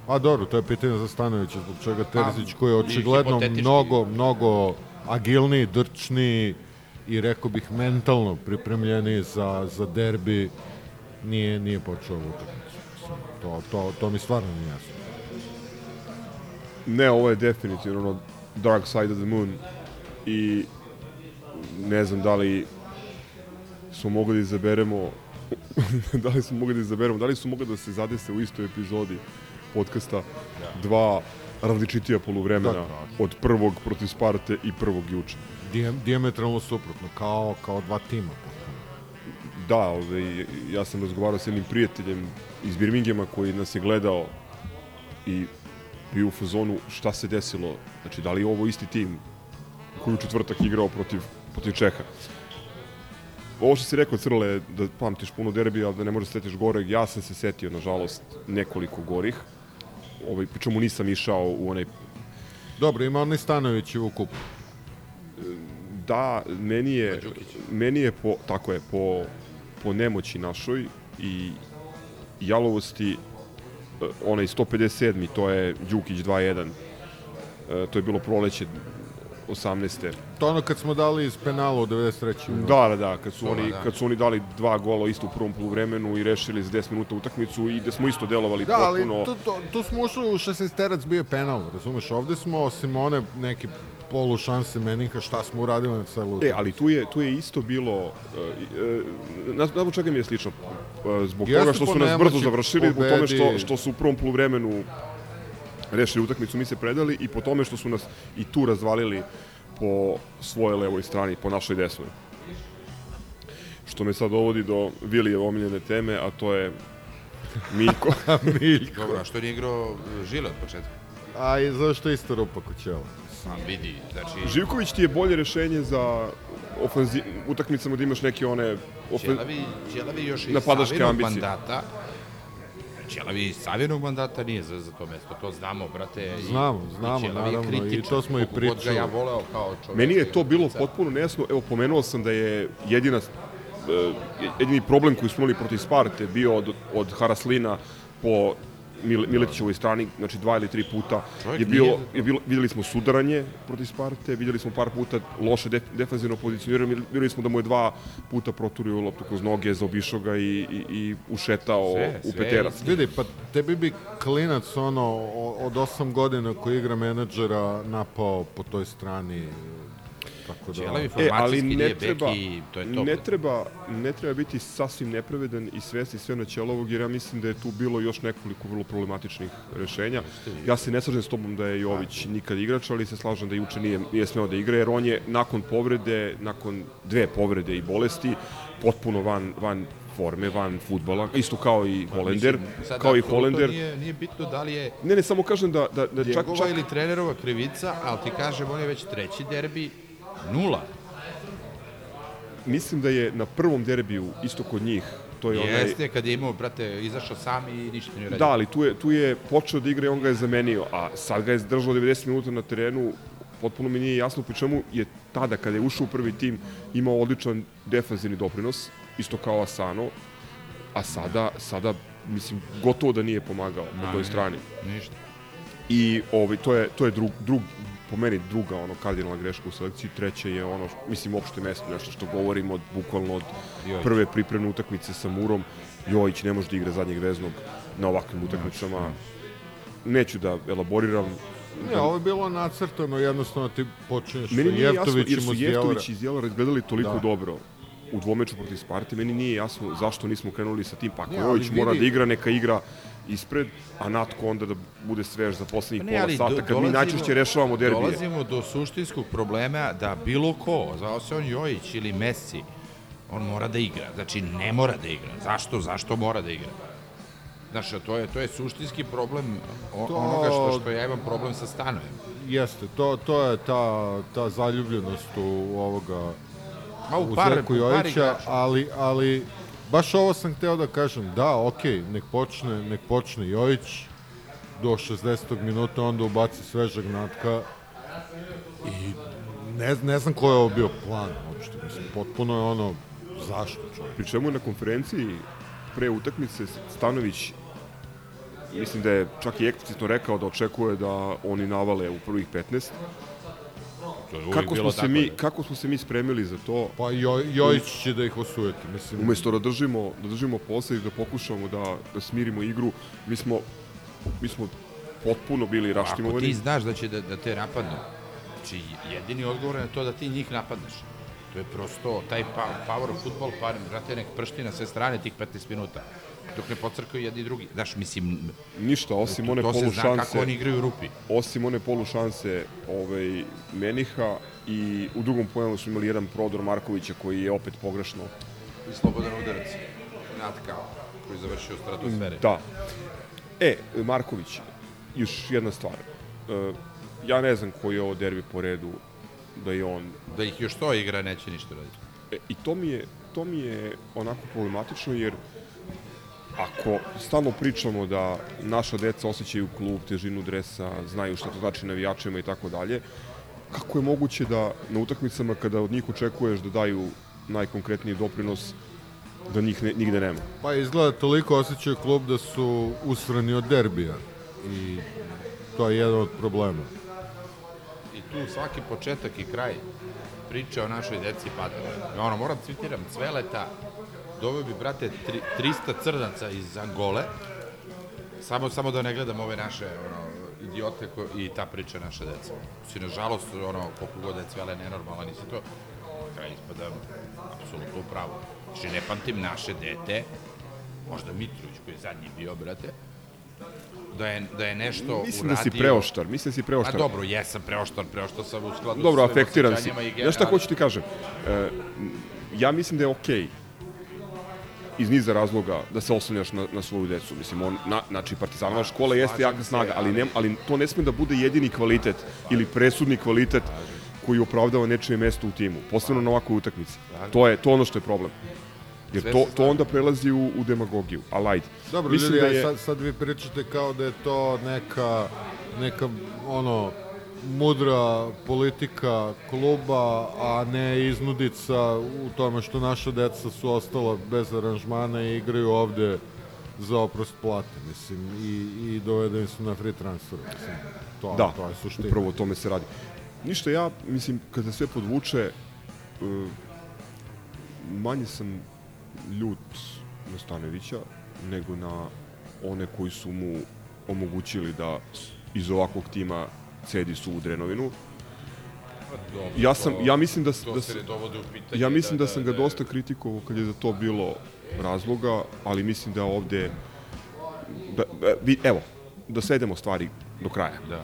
A dobro, to je pitanje za Stanovića, zbog čega Terzić koji je očigledno hipotetički- mnogo, mnogo agilniji, drčniji i rekao bih mentalno pripremljeniji za, za derbi, nije, nije počeo ovu utakmicu. To, to, to mi stvarno nije jasno. Ne, ovo je definitivno ono Dark Side of the Moon i ne znam da li smo mogli da izaberemo da li smo mogli da izaberemo, da li su mogli da se zadese u istoj epizodi podcasta dva različitija poluvremena Da, da. od prvog protiv Sparte i prvog juče. Dijem, diametralno suprotno, kao, kao dva tima. Da, ovaj, ja sam razgovarao sa jednim prijateljem iz Birminghama koji nas je gledao i bio u fazonu šta se desilo, znači da li je ovo isti tim koji u četvrtak igrao protiv, protiv Čeha. Ovo što si rekao, Crle, da pamtiš puno derbija, da ne možeš da se setiš goreg, ja sam se setio, nažalost, nekoliko gorih. Ovaj, pri čemu nisam išao u onaj Dobro, ima onaj Stanović u kupu. da, meni je, meni je po, tako je, po po nemoći našoj i jalovosti e, onaj 157. to je Đukić 2-1 e, to je bilo proleće 18. To ono kad smo dali iz penala u 93. Da, da, da, kad su, To, oni, da. kad su oni dali dva gola isto u prvom poluvremenu i rešili za 10 minuta utakmicu i da smo isto delovali Da, ali potpuno... tu, tu, tu smo ušli u 16 terac bio penal, razumeš? Ovde smo, osim one neke polu šanse Meninka, šta smo uradili na celu E, ali tu je, tu je isto bilo, uh, uh, na, na čega mi je slično, uh, zbog Jeste toga što su nas brzo završili, zbog tome što, što su u prvom poluvremenu rešili utakmicu, mi se predali i po tome što su nas i tu razvalili po svojoj levoj strani, po našoj desnoj. Što me sad dovodi do Vilijeve omiljene teme, a to je Miljko. Miljko. Dobro, a što nije igrao Žile od početka? A i zašto isto rupa kod ćela? Sam vidi, znači... Živković ti je bolje rešenje za ofanzi... utakmicama da imaš neke one... Ofen... Ćelavi, Ćelavi još i ambicije. mandata. Ćelavi iz Savinog mandata nije za, za to mesto, to znamo, brate. i- Znamo, znamo, i naravno, i kritičan, to smo i pričali. ja voleo kao čovjek. Meni je to bilo potpuno nejasno. Evo, pomenuo sam da je jedina, e, jedini problem koji smo imali protiv Sparte bio od, od Haraslina po Mil, Miletićevoj strani, znači dva ili tri puta Čovjek je bilo, je bilo, videli smo sudaranje protiv Sparte, videli smo par puta loše def, defanzivno pozicioniranje, videli smo da mu je dva puta proturio loptu kroz noge, zaobišao ga i, i, i ušetao Sve, u sve peterac. Vidi, pa tebi bi klinac ono od 8 godina koji igra menadžera napao po toj strani tako da... Ćelavi E, formacijski ali ne nije treba, beki, to je to. ne treba, ne treba biti sasvim nepravedan i svesti sve na Ćelovog, jer ja mislim da je tu bilo još nekoliko vrlo problematičnih rešenja. Ja se ne slažem s tobom da je Jović nikad igrač, ali se slažem da juče nije, nije smeo da igra, jer on je nakon povrede, nakon dve povrede i bolesti, potpuno van, van forme, van futbala, isto kao i Holender, Pa Mislim, sad kao i Holender. Nije, nije bitno da li je Ne, ne, samo kažem da, da, da čak, čak, ili trenerova krivica, ali ti kažem, on je već treći derbi, nula. mislim da je na prvom derbiju, isto kod njih, to je onaj... Jeste, kad je imao, brate, izašao sam i ništa nije uradio. Da, ali tu je, tu je počeo da igra i on ga je zamenio, a sad ga je držao 90 minuta na terenu, potpuno mi nije jasno po čemu je tada, kada je ušao u prvi tim, imao odličan defanzivni doprinos, isto kao Asano, a sada, sada mislim, gotovo da nije pomagao na toj strani. Ništa. I ovaj, to je, to je drug, drug, po meni druga ono kardinalna greška u selekciji, treća je ono, mislim, opšte mesto, nešto što govorimo od, bukvalno od Jojić. prve pripremne utakmice sa Murom. Jojić ne može da igra zadnjeg veznog na ovakvim utakmicama. Neću da elaboriram. Ne, ovo je bilo nacrtano, jednostavno ti počinješ Meni sa Jeftovićem od Jelara. Jeftović i Zjelara izgledali toliko Da. dobro u dvomeču protiv Sparte, meni nije jasno zašto nismo krenuli sa tim. Pa ako Ne, Jojić mora da igra, neka igra ispred, a Natko onda da bude svež za poslednjih Pa Ne, pola sata, do- kad mi dolazimo- najčešće rešavamo derbije. Dolazimo do suštinskog problema da bilo ko, zvao se on Jojić ili Messi, on mora da igra. Znači, ne mora da igra. Zašto? Zašto mora da igra? Znaš, to je, to je suštinski problem o, To- onoga što, što ja imam problem sa stanojem. Jeste, to, to je ta, ta zaljubljenost u ovoga Ma u u par, Zeku par Jojića, igrača. ali, ali baš ovo sam hteo da kažem, da, okej, nek počne, nek počne Jojić do 60. minuta, onda ubaci svežeg natka i ne, ne znam koji je ovo bio plan uopšte, mislim, potpuno je ono, zašto čovjek? Pri čemu na konferenciji pre utakmice Stanović mislim da je čak i eksplicitno rekao da očekuje da oni navale u prvih 15. To je Kako smo, se mi, kako smo se mi spremili za to, Pa jo, Jojić će da ih osujeti, mislim. umesto da držimo, da držimo posle i da pokušamo da, da smirimo igru, mi smo, mi smo potpuno bili Ako raštimovani. ti znaš da će da, da te napadnu, znači jedini odgovor je na to da ti njih napadneš. To je prosto taj pa, power football, pa, brate, nek pršti na sve strane tih 15 minuta. Dok ne pocrkaju jedni drugi. Znaš, mislim, Ništa, osim to, one to se polu zna kako šanse, oni igraju u rupi. osim one polu šanse ovaj, Meniha i u drugom pojemu smo imali jedan prodor Markovića koji je opet pogrešno I slobodan udarac. Natka, koji je završio stratosfere. Da. E, Marković, još jedna stvar. E, ja ne znam koji je ovo derbi po redu da je on... Da ih još to igra, neće ništa raditi. E, I to mi, je, to mi je onako problematično jer ako stalno pričamo da naša deca osjećaju klub, težinu dresa, znaju šta to znači navijačima i tako dalje, kako je moguće da na utakmicama kada od njih očekuješ da daju najkonkretniji doprinos, da njih ne, nigde nema. Pa izgleda toliko osjećaju klub da su usrani od derbija i to je jedan od problema. I tu svaki početak i kraj priče o našoj deci pada. Ono, moram citiram Cveleta, doveo bi, brate, tri, 300 crnaca iz Angole, samo, samo da ne gledam ove naše ono, idiote ko, i ta priča naše deca. Si, nažalost, ono, koliko god je Cvele nenormalan i sve to, kraj ispada apsolutno u pravu. Znači, ne pamtim naše dete, možda Mitrović koji je zadnji bio, brate, da je, da je nešto Mislim da uradio... si preoštar, mislim da si A preoštar. dobro, jesam preoštar, preoštar sam u skladu Dobro, sa svojim afektiran si. Znaš šta hoću ti kažem? E, ja mislim da je okej iz niza razloga da se oslanjaš na, na svoju decu. Mislim, on, na, znači, partizanova škola jeste jaka snaga, ali, ali- ne, ali to ne sme da bude jedini kvalitet ili presudni kvalitet koji opravdava nečije mesto u timu, posebno na ovakvoj utakmici. To je to ono što je problem. Jer to, to onda prelazi u, u demagogiju. Ali ajde. Dobro, Mislim ljudi, da da je- sad, sad vi pričate kao da je to neka, neka ono, mudra politika kluba, a ne iznudica u tome što naša deca su ostala bez aranžmana i igraju ovde za oprost plate, mislim, i, i dovedeni su na free transfer, mislim, to, Da, to je suština. upravo o tome se radi. Ništa, ja, mislim, kada sve podvuče, e, manje sam ljut na Stanovića nego na one koji su mu omogućili da iz ovakvog tima cedi su u Drenovinu. Dobro, Ja sam, ja mislim da, da, se s- ne dovode u pitanje. ja mislim da, sam ga dosta kritikovao kad je za to bilo razloga, ali mislim da ovde da, da, evo, da svedemo stvari do kraja. Da.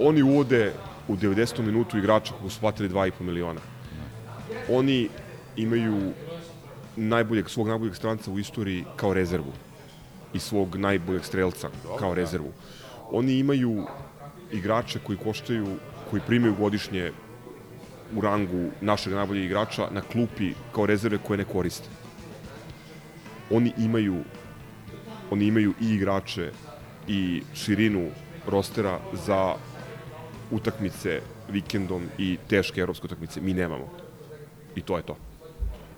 Oni uvode u 90. minutu igrača koji su platili 2,5 miliona. Oni imaju najboljeg, svog najboljeg stranca u istoriji kao rezervu i svog najboljeg strelca kao rezervu. Oni imaju igrače koji koštaju, koji primaju godišnje u rangu našeg najboljeg igrača na klupi kao rezerve koje ne koriste. Oni imaju oni imaju i igrače i širinu rostera za utakmice vikendom i teške evropske utakmice. Mi nemamo. I to je to.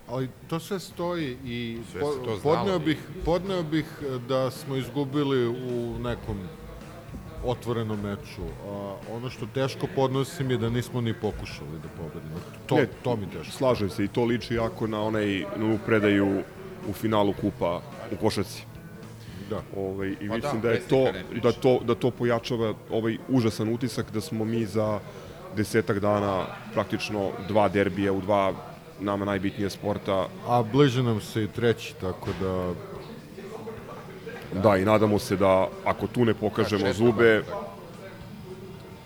Ali to sve stoji i Sve podneo, bih, podneo bih da smo izgubili u nekom otvorenom meču. A, ono što teško podnosim je da nismo ni pokušali da pobedimo. To, Ne, to mi teško. Slažem se i to liči jako na onaj na predaju u finalu kupa u košarci. Da. Ovaj, I Pa mislim da, da, je to, da, to, da to pojačava ovaj užasan utisak da smo mi za desetak dana praktično dva derbija u dva nama najbitnije sporta. A bliže nam se i treći, tako da Da, i nadamo se da ako tu ne pokažemo četvrtak, zube,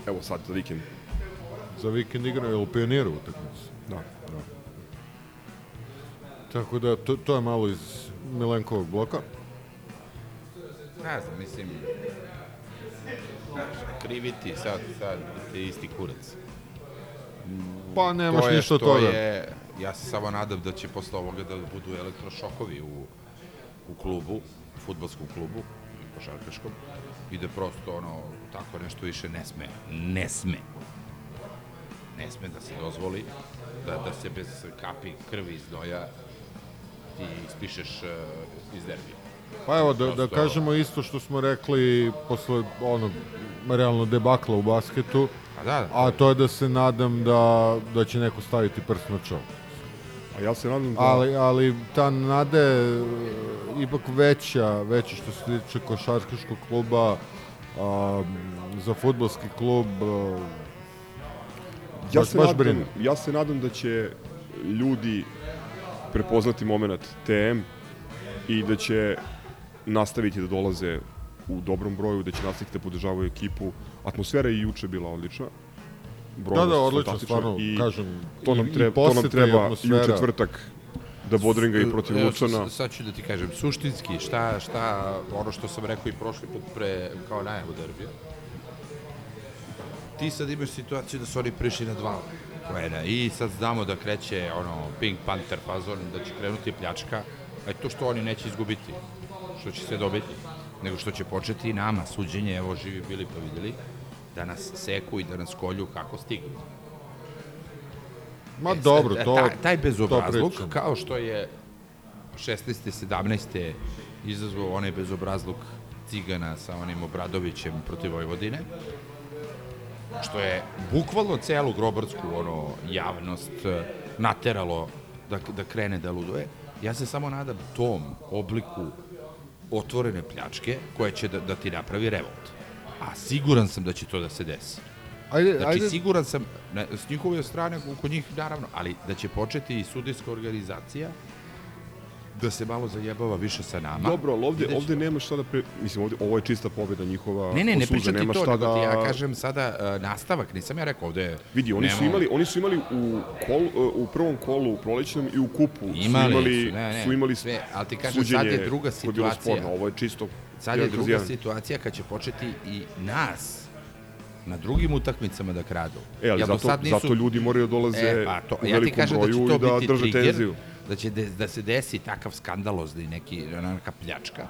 evo sad za vikend. za vikend igraju u pioniru utakmicu. Da. Tako da to, to je malo iz Milenkovog bloka. Ne znam, mislim, znaš, kriviti sad, sad te isti kurac. Pa nemaš to je ništa od što toga. je, ja se samo nadam da će posle ovoga da budu elektrošokovi u, u klubu, futbolskom klubu, košarkaškom, i da prosto ono, tako nešto više ne sme. Ne sme. Ne sme da se dozvoli da, da se bez kapi krvi iz doja ti ispišeš uh, iz derbija. Pa evo, da, da kažemo isto što smo rekli posle onog realno debakla u basketu, A da, da. a to je da se nadam da, da će neko staviti prst na čelo. A ja se nadam da... Ali, ali ta nada je e, ipak veća, veća što se tiče košarkaškog kluba, a, za futbolski klub, a, ja baš- se, baš nadam, ja se nadam da će ljudi prepoznati moment TM i da će nastaviti da dolaze u dobrom broju, da će nastaviti da podržavaju ekipu. Atmosfera je i juče bila odlična. Da, Brojnost da, odlično, stvarno, i kažem, to nam, treba, i to nam treba i u četvrtak da bodringa i protiv Lučana. s- Sad ću da ti kažem, suštinski, šta, šta, ono što sam rekao i prošli put pre, kao najavu derbija, ti sad imaš situaciju da su oni prišli na dva poena i sad znamo da kreće ono Pink Panther fazon, da će krenuti pljačka, a to što oni neće izgubiti, što će se dobiti, nego što će početi i nama suđenje, evo živi bili pa videli, da nas seku i da nas kolju kako stignu. Ma E, dobro, sad, to- taj, taj bezobrazluk, pričam. kao što je 16. 17. izazvao onaj bezobrazluk Cigana sa onim Obradovićem protiv Vojvodine, što je bukvalno celu grobarsku ono, javnost eh, nateralo da, da krene da luduje. Ja se samo nadam tom obliku otvorene pljačke koja će da, da ti napravi revolt. A siguran sam da će to da se desi. Ajde, Znači, ajde, siguran sam, ne, s njihove strane, kod njih naravno, ali da će početi i sudijska organizacija da se malo zajebava više sa nama. Dobro, ali ovde, da ovde nema šta da... Pre... Mislim, ovde, ovo je čista pobjeda njihova. Ne, ne, ne osuđa, pričam ti nema to, da... ti ja kažem sada uh, nastavak, nisam ja rekao ovde... Vidi, oni su nemamo- imali, oni su imali u, kol, u prvom kolu u prolećnom i u kupu Imali su imali, su, ne, ne, su imali sve, ali ti kažem, sad je druga koje je bilo situacija. sporno. Ovo je čisto Sad je druga situacija kad će početi i nas na drugim utakmicama da kradu. E, ali Jel zato, sad nisu- zato ljudi moraju da dolaze E, pa to, u ja ti velikom da broju će to i da biti drže trigger, tenziju. da će de, da se desi takav skandalozni neki neka pljačka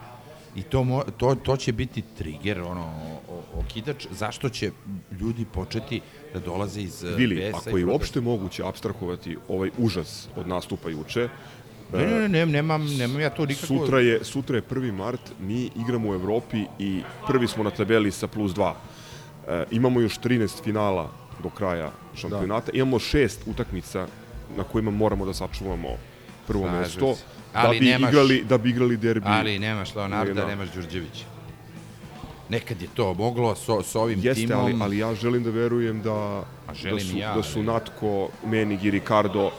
i to, mo, to, to će biti trigger, ono, okidač, zašto će ljudi početi da dolaze iz eh, Vili, ako je uopšte moguće abstrahovati ovaj užas od nastupa juče, Ne, ne, ne, ne, nemam, nemam ja to nikako... Sutra je, sutra je 1. mart, mi igramo u Evropi i prvi smo na tabeli sa plus 2. E, imamo još 13 finala do kraja šampionata. Da. Imamo šest utakmica na kojima moramo da sačuvamo prvo Slažem mesto. se. Da Ali bi, nemaš- igrali, da bi igrali derbi. Ali nemaš Leonarda, Da. nemaš Đurđevića. Nekad je to moglo so, s ovim Jeste, timom. ali, ali ja želim da verujem da, da, su, ja, da su Natko, Menig i Ricardo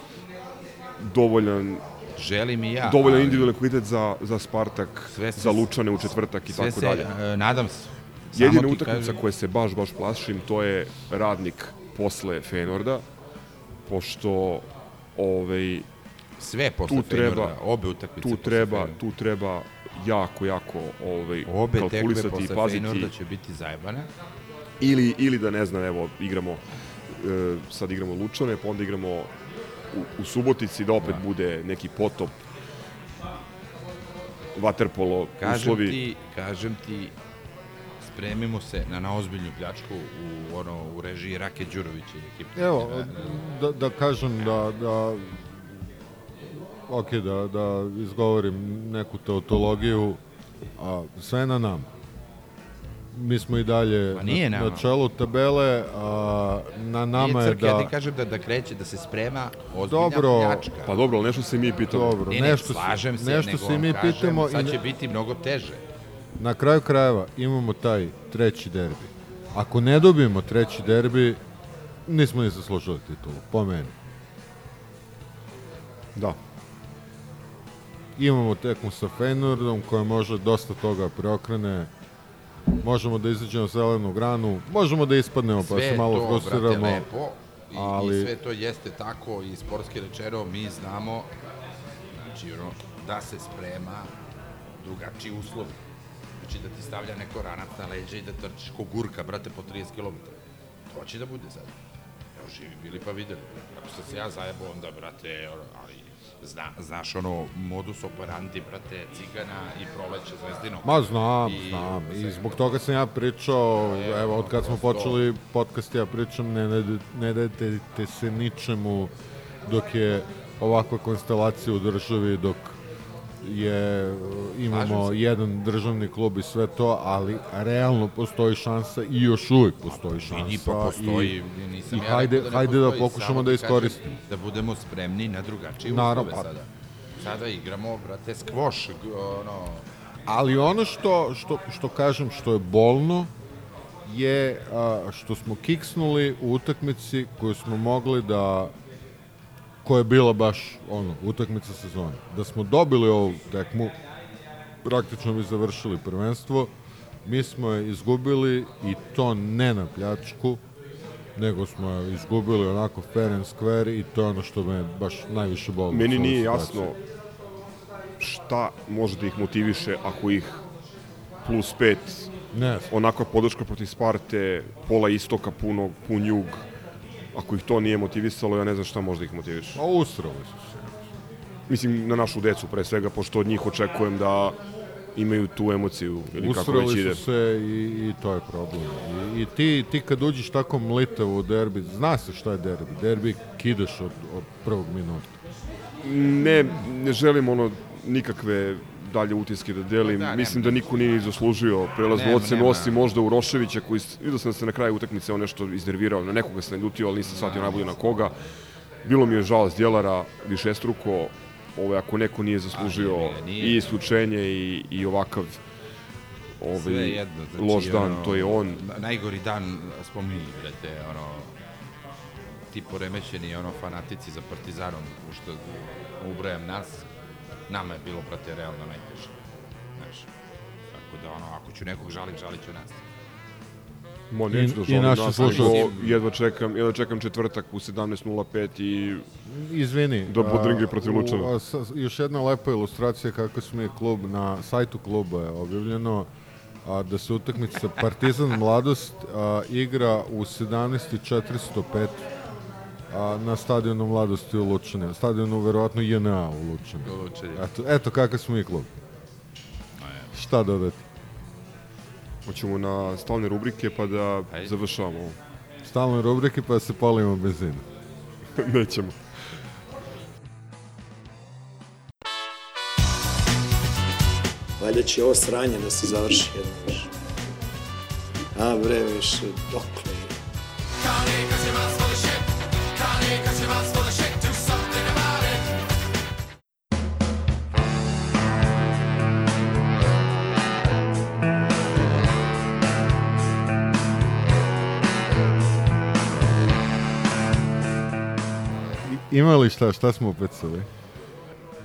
dovoljan, Želim i ja. dovoljan ali individualni kvalitet za, za Spartak, Sve se- za Lučane u četvrtak i Sve tako se, dalje. e, nadam se. Samo Jedina utakmica kažem- koje se baš, baš plašim, to je radnik posle Fenorda, pošto ovaj, Sve posle tu treba- Feynorda, obe utakmice tu treba, Feynorda. tu treba jako, jako ovaj, Obe tekme kalkulisati i posle paziti. Feynorda će biti zajebane. Ili, ili da ne znam, evo, igramo, e, sad igramo Lučane, pa onda igramo u, u Subotici, da opet bude neki potop, vaterpolo, Kažem uslovi. ti, kažem ti, spremimo se na naozbiljnu pljačku u, ono, u režiji Rake Đurovića i ekipe. Evo, da, da kažem da, da ok, da, da izgovorim neku teotologiju, a sve je na nama. Mi smo i dalje nije na, na čelu tabele, a na nama Nije je crk, ja da... ti kažem da, da kreće, da se sprema ozbiljna Dobro. pljačka. Pa dobro, ali nešto se mi pitamo. Dobro, Ne, ne, nešto, se- slažem se, nešto nego se i mi kažem, pitamo i Sad će biti mnogo teže. na kraju krajeva imamo taj treći derbi. Ako ne dobijemo treći derbi, nismo ni zaslužili titulu, po meni. Da. Imamo tekmu sa Feynordom koja može dosta toga preokrene. Možemo da izađemo zelenu granu, možemo da ispadnemo pa Sve se malo to, brate, frustriramo. lepo. I, ali- I sve to jeste tako i sportski rečeno, mi znamo znači, ono, da se sprema drugačiji uslovi. Znači da ti stavlja neko ranac na leđa i da trčiš ko gurka, brate, po 30 km. To će da bude sad. Evo, živi bili pa videli. Ako sam se ja zajebao, onda, brate, ono, zna, znaš ono, modus operandi, brate, cigana i proleće zvezdino. Ma znam, I- znam. I zbog toga sam ja pričao, Evo, evo, od kad smo počeli podcast, ja pričam, ne, ne, ne dajte te se ničemu dok je ovakva konstelacija u državi, dok je, imamo jedan državni klub i sve to, ali realno postoji šansa i još uvijek postoji šansa. Vidi, pa postoji, i, nisam i ja hajde, rekao da hajde da pokušamo da kažem iskoristimo. Da budemo spremni na drugačije Naravno, uslove pa- sada. Sada igramo, brate, skvoš, ono, Ali ono što, što, što kažem, što je bolno, je a, što smo kiksnuli u utakmici koju smo mogli da koja je bila baš ono, utakmica sezone. Da smo dobili ovu tekmu, praktično bi završili prvenstvo, mi smo je izgubili i to ne na pljačku, nego smo je izgubili onako fair and square i to je ono što me baš najviše boli. Meni nije jasno šta može da ih motiviše ako ih plus pet, Ne, onakva podrška protiv Sparte, pola istoka, puno, pun jug, ako ih to nije motivisalo, ja ne znam šta može da ih motiviše. a usrali su se. Mislim, na našu decu pre svega, pošto od njih očekujem da imaju tu emociju ili kako već Usrali ide. su se i, i to je problem. I, i ti, ti kad uđeš tako mlitav u derbi, zna se šta je derbi. Derbi kidaš od, od prvog minuta. Ne, ne želim ono nikakve dalje utiske da delim. Da. Mislim da niko nije ni zaslužio prelaznu ocenu, osim možda u Roševića koji vidio sam da se na kraju utakmice on nešto iznervirao, na nekoga se naljutio, ali nisam shvatio najbolje na koga. Bilo mi je žao Djelara, višestruko, ovo ako neko nije zaslužio nije, nije. i isključenje i, i ovakav ovaj, jedno, znači, loš dan, ono, to je on. na- Najgori dan, spominji, brate, ono, ti poremećeni, ono, fanatici za Partizanom, što ubrajam nas, nama je bilo, brate, realno najteže. Znaš, tako da, ono, ako ću nekog žalit, žalit ću nas. Mo, I- neću da i žalim naši nas, nego jedva čekam, jedva čekam četvrtak u 17.05 i Izvini. Da podringe a, protiv Lučana. još jedna lepa ilustracija kako smo je klub na sajtu kluba je objavljeno a, da se utakmica Partizan Mladost a, igra u 17.405 a, na stadionu Mladosti u Lučani. Stadionu verovatno JNA u Lučani. Lučani. Eto, eto kakav smo i klub. Šta dodati? hoćemo na stalne rubrike pa da Ajde. završavamo ovo. Stalne rubrike pa da se palimo benzina. Nećemo. Valjda će ovo sranje da se završi jednom više. A bre, više, dokle Ima li šta, šta smo upecali?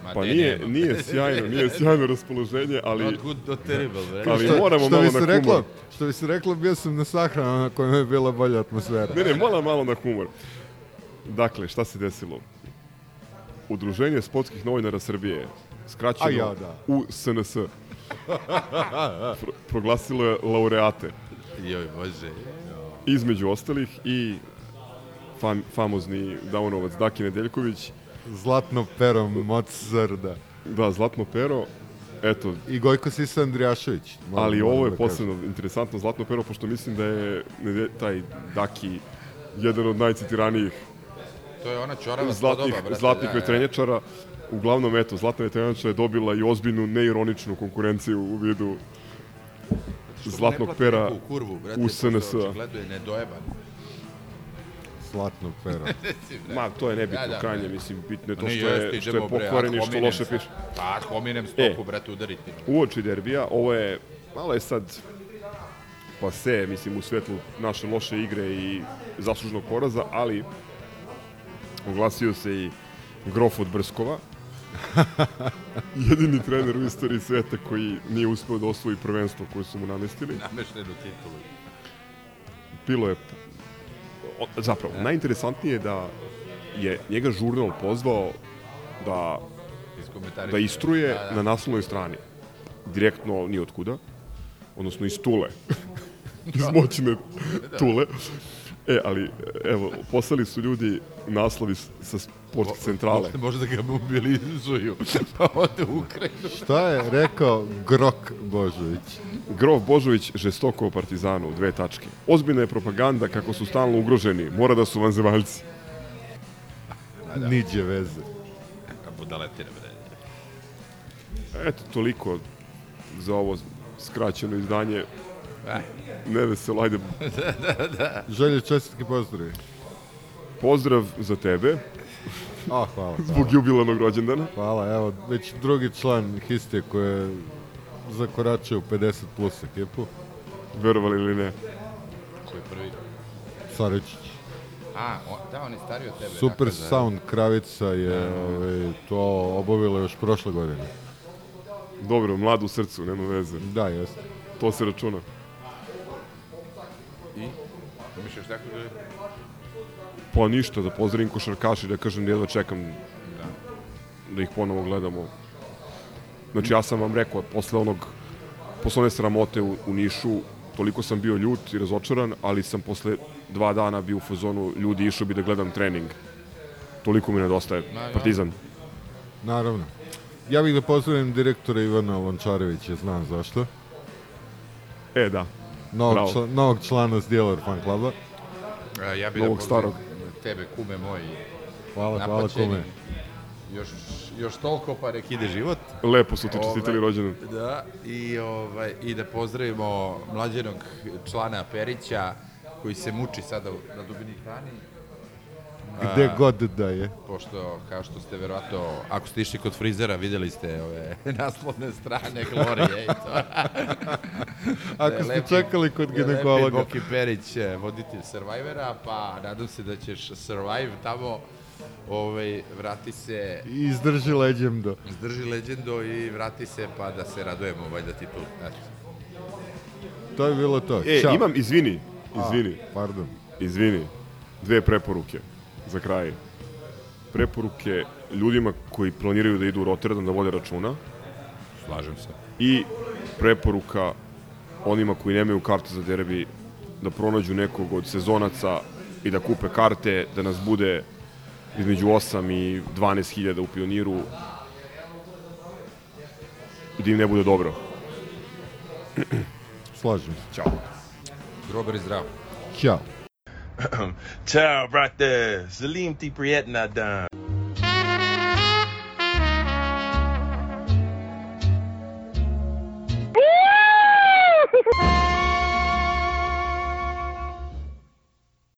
Ma Pa ne, nije, nema. nije sjajno, nije sjajno raspoloženje, ali, Not good, not terrible, bre. ali Što- moramo što malo na humor. reklo, Što bi se reklo, bio sam na sahranu na kojem je bila bolja atmosfera. Ne, ne, moram malo na humor. Dakle, šta se desilo? Udruženje sportskih novinara Srbije, skraćeno ja, da. u SNS, pro, proglasilo je laureate. Joj, bože. Između ostalih i fam, famozni Daunovac Daki Nedeljković, Zlatno pero Mozarda. da, Zlatno pero, eto, I Gojko Sisa Andrijašević. moram- Ali moram ovo je da kažem. posebno interesantno zlatno pero, pošto mislim da je ne- taj Daki jedan od najcitiranijih To je ona čorava zlatnih, spodoba, brate. zlatnih da, da. vetrenjačara. Uglavnom, eto, Zlatna vetrenjača je dobila i ozbiljnu neironičnu konkurenciju u vidu zlatnog ne plati pera neku kurvu, brate, u pošto SNS-a. Očigledno je nedojeban. Zlatno pero. Ma, to je nebitno Da, da, krajnje, da. mislim, bitno je to što je, što je bre, pokvaren i što loše piše. Pa, hominem E. stopu, brate, udariti. Uoči derbija, ovo je, malo je sad pa se, mislim, u svetlu naše loše igre i zaslužnog poraza, ali oglasio se i Grof od Brskova, jedini trener u istoriji sveta koji nije uspeo da osvoji prvenstvo koje su mu namestili. Nameštenu titulu. Bilo je, zapravo, najinteresantnije je da je njega žurnal pozvao da da istruje Da, da. na naslovnoj strani. Direktno ni od kuda, odnosno iz Tule. iz moćne Tule. E, ali, evo, poslali su ljudi naslovi sa sportske centrale. Možda, možda ga mobilizuju, pa ode u Ukrajinu. Šta je rekao Grok Božović? Grof Božović žestoko o Partizanu, dve tačke. Ozbiljna je propaganda kako su stalno ugroženi, mora da su vanzemaljci. Niđe veze. Kako budaletine, bre. Eto, toliko za ovo skraćeno izdanje. Aj. Neveselo, ajde, Želje čestitke pozdravi. pozdrav za tebe, A, hvala. zbog Hvala, jubilarnog rođendana. hvala. evo, već drugi član Histe koji je zakoračio u 50 plus ekipu. Verovali ili ne. Ko je prvi? Saričić. A, on, da, on je stariji od tebe. Super dakle, Sound Kravica je ovaj, to obavila još prošle godine. Dobro, mlad u srcu, nema veze. Da, jeste. To se računa. I? Misliš tako da? Pa ništa, da pozdravim košarkaši, da kažem da jedva čekam da ih ponovo gledamo. Znači, ja sam vam rekao, posle onog, posle one sramote u, u Nišu, toliko sam bio ljut i razočaran, ali sam posle dva dana bio u fazonu, ljudi, išao bi da gledam trening. Toliko mi nedostaje. Partizan. Naravno. Ja bih da pozdravim direktora Ivana Lončarevića, znam zašto. E, da. Novog, čla, novog člana Stjeler fan kluba. A, ja bih Novog da starog. tebe, kume moj, Hvala, hvala kome. Još, još toliko pa nek ide život. Lepo su ti čestitali Ovaj, rođendan. Da, i, ovaj, i da pozdravimo mlađenog člana Perića, koji se muči sada u- na Dominikani. Gde god da je. Pošto, kao što ste verovatno, ako ste išli kod frizera, videli ste ove naslovne strane Glorije i to. Ako Da ste lepi- čekali kod da je lepi ginekologa. Boki Perić, eh, voditelj Survivora, pa nadam se da ćeš survive tamo, ovaj, vrati se, I izdrži leđendo. zdrži leđendo i vrati se pa da se radujemo valjda ti tu. Eto. To je bilo to. E, Ćao. imam, izvini, izvini, Pardon. izvini. Dve preporuke za kraj. Preporuke ljudima koji planiraju da idu u Rotterdam da vode računa Slažem se. i preporuka onima koji nemaju karte za derbi da pronađu nekog od sezonaca i da kupe karte, da nas bude između 8 i 12 hiljada u pioniru i da im ne bude dobro. Slažem se. Ćao. Grobar i zdrav. Ćao. Ciao, brate. Salim ti prijetna dan.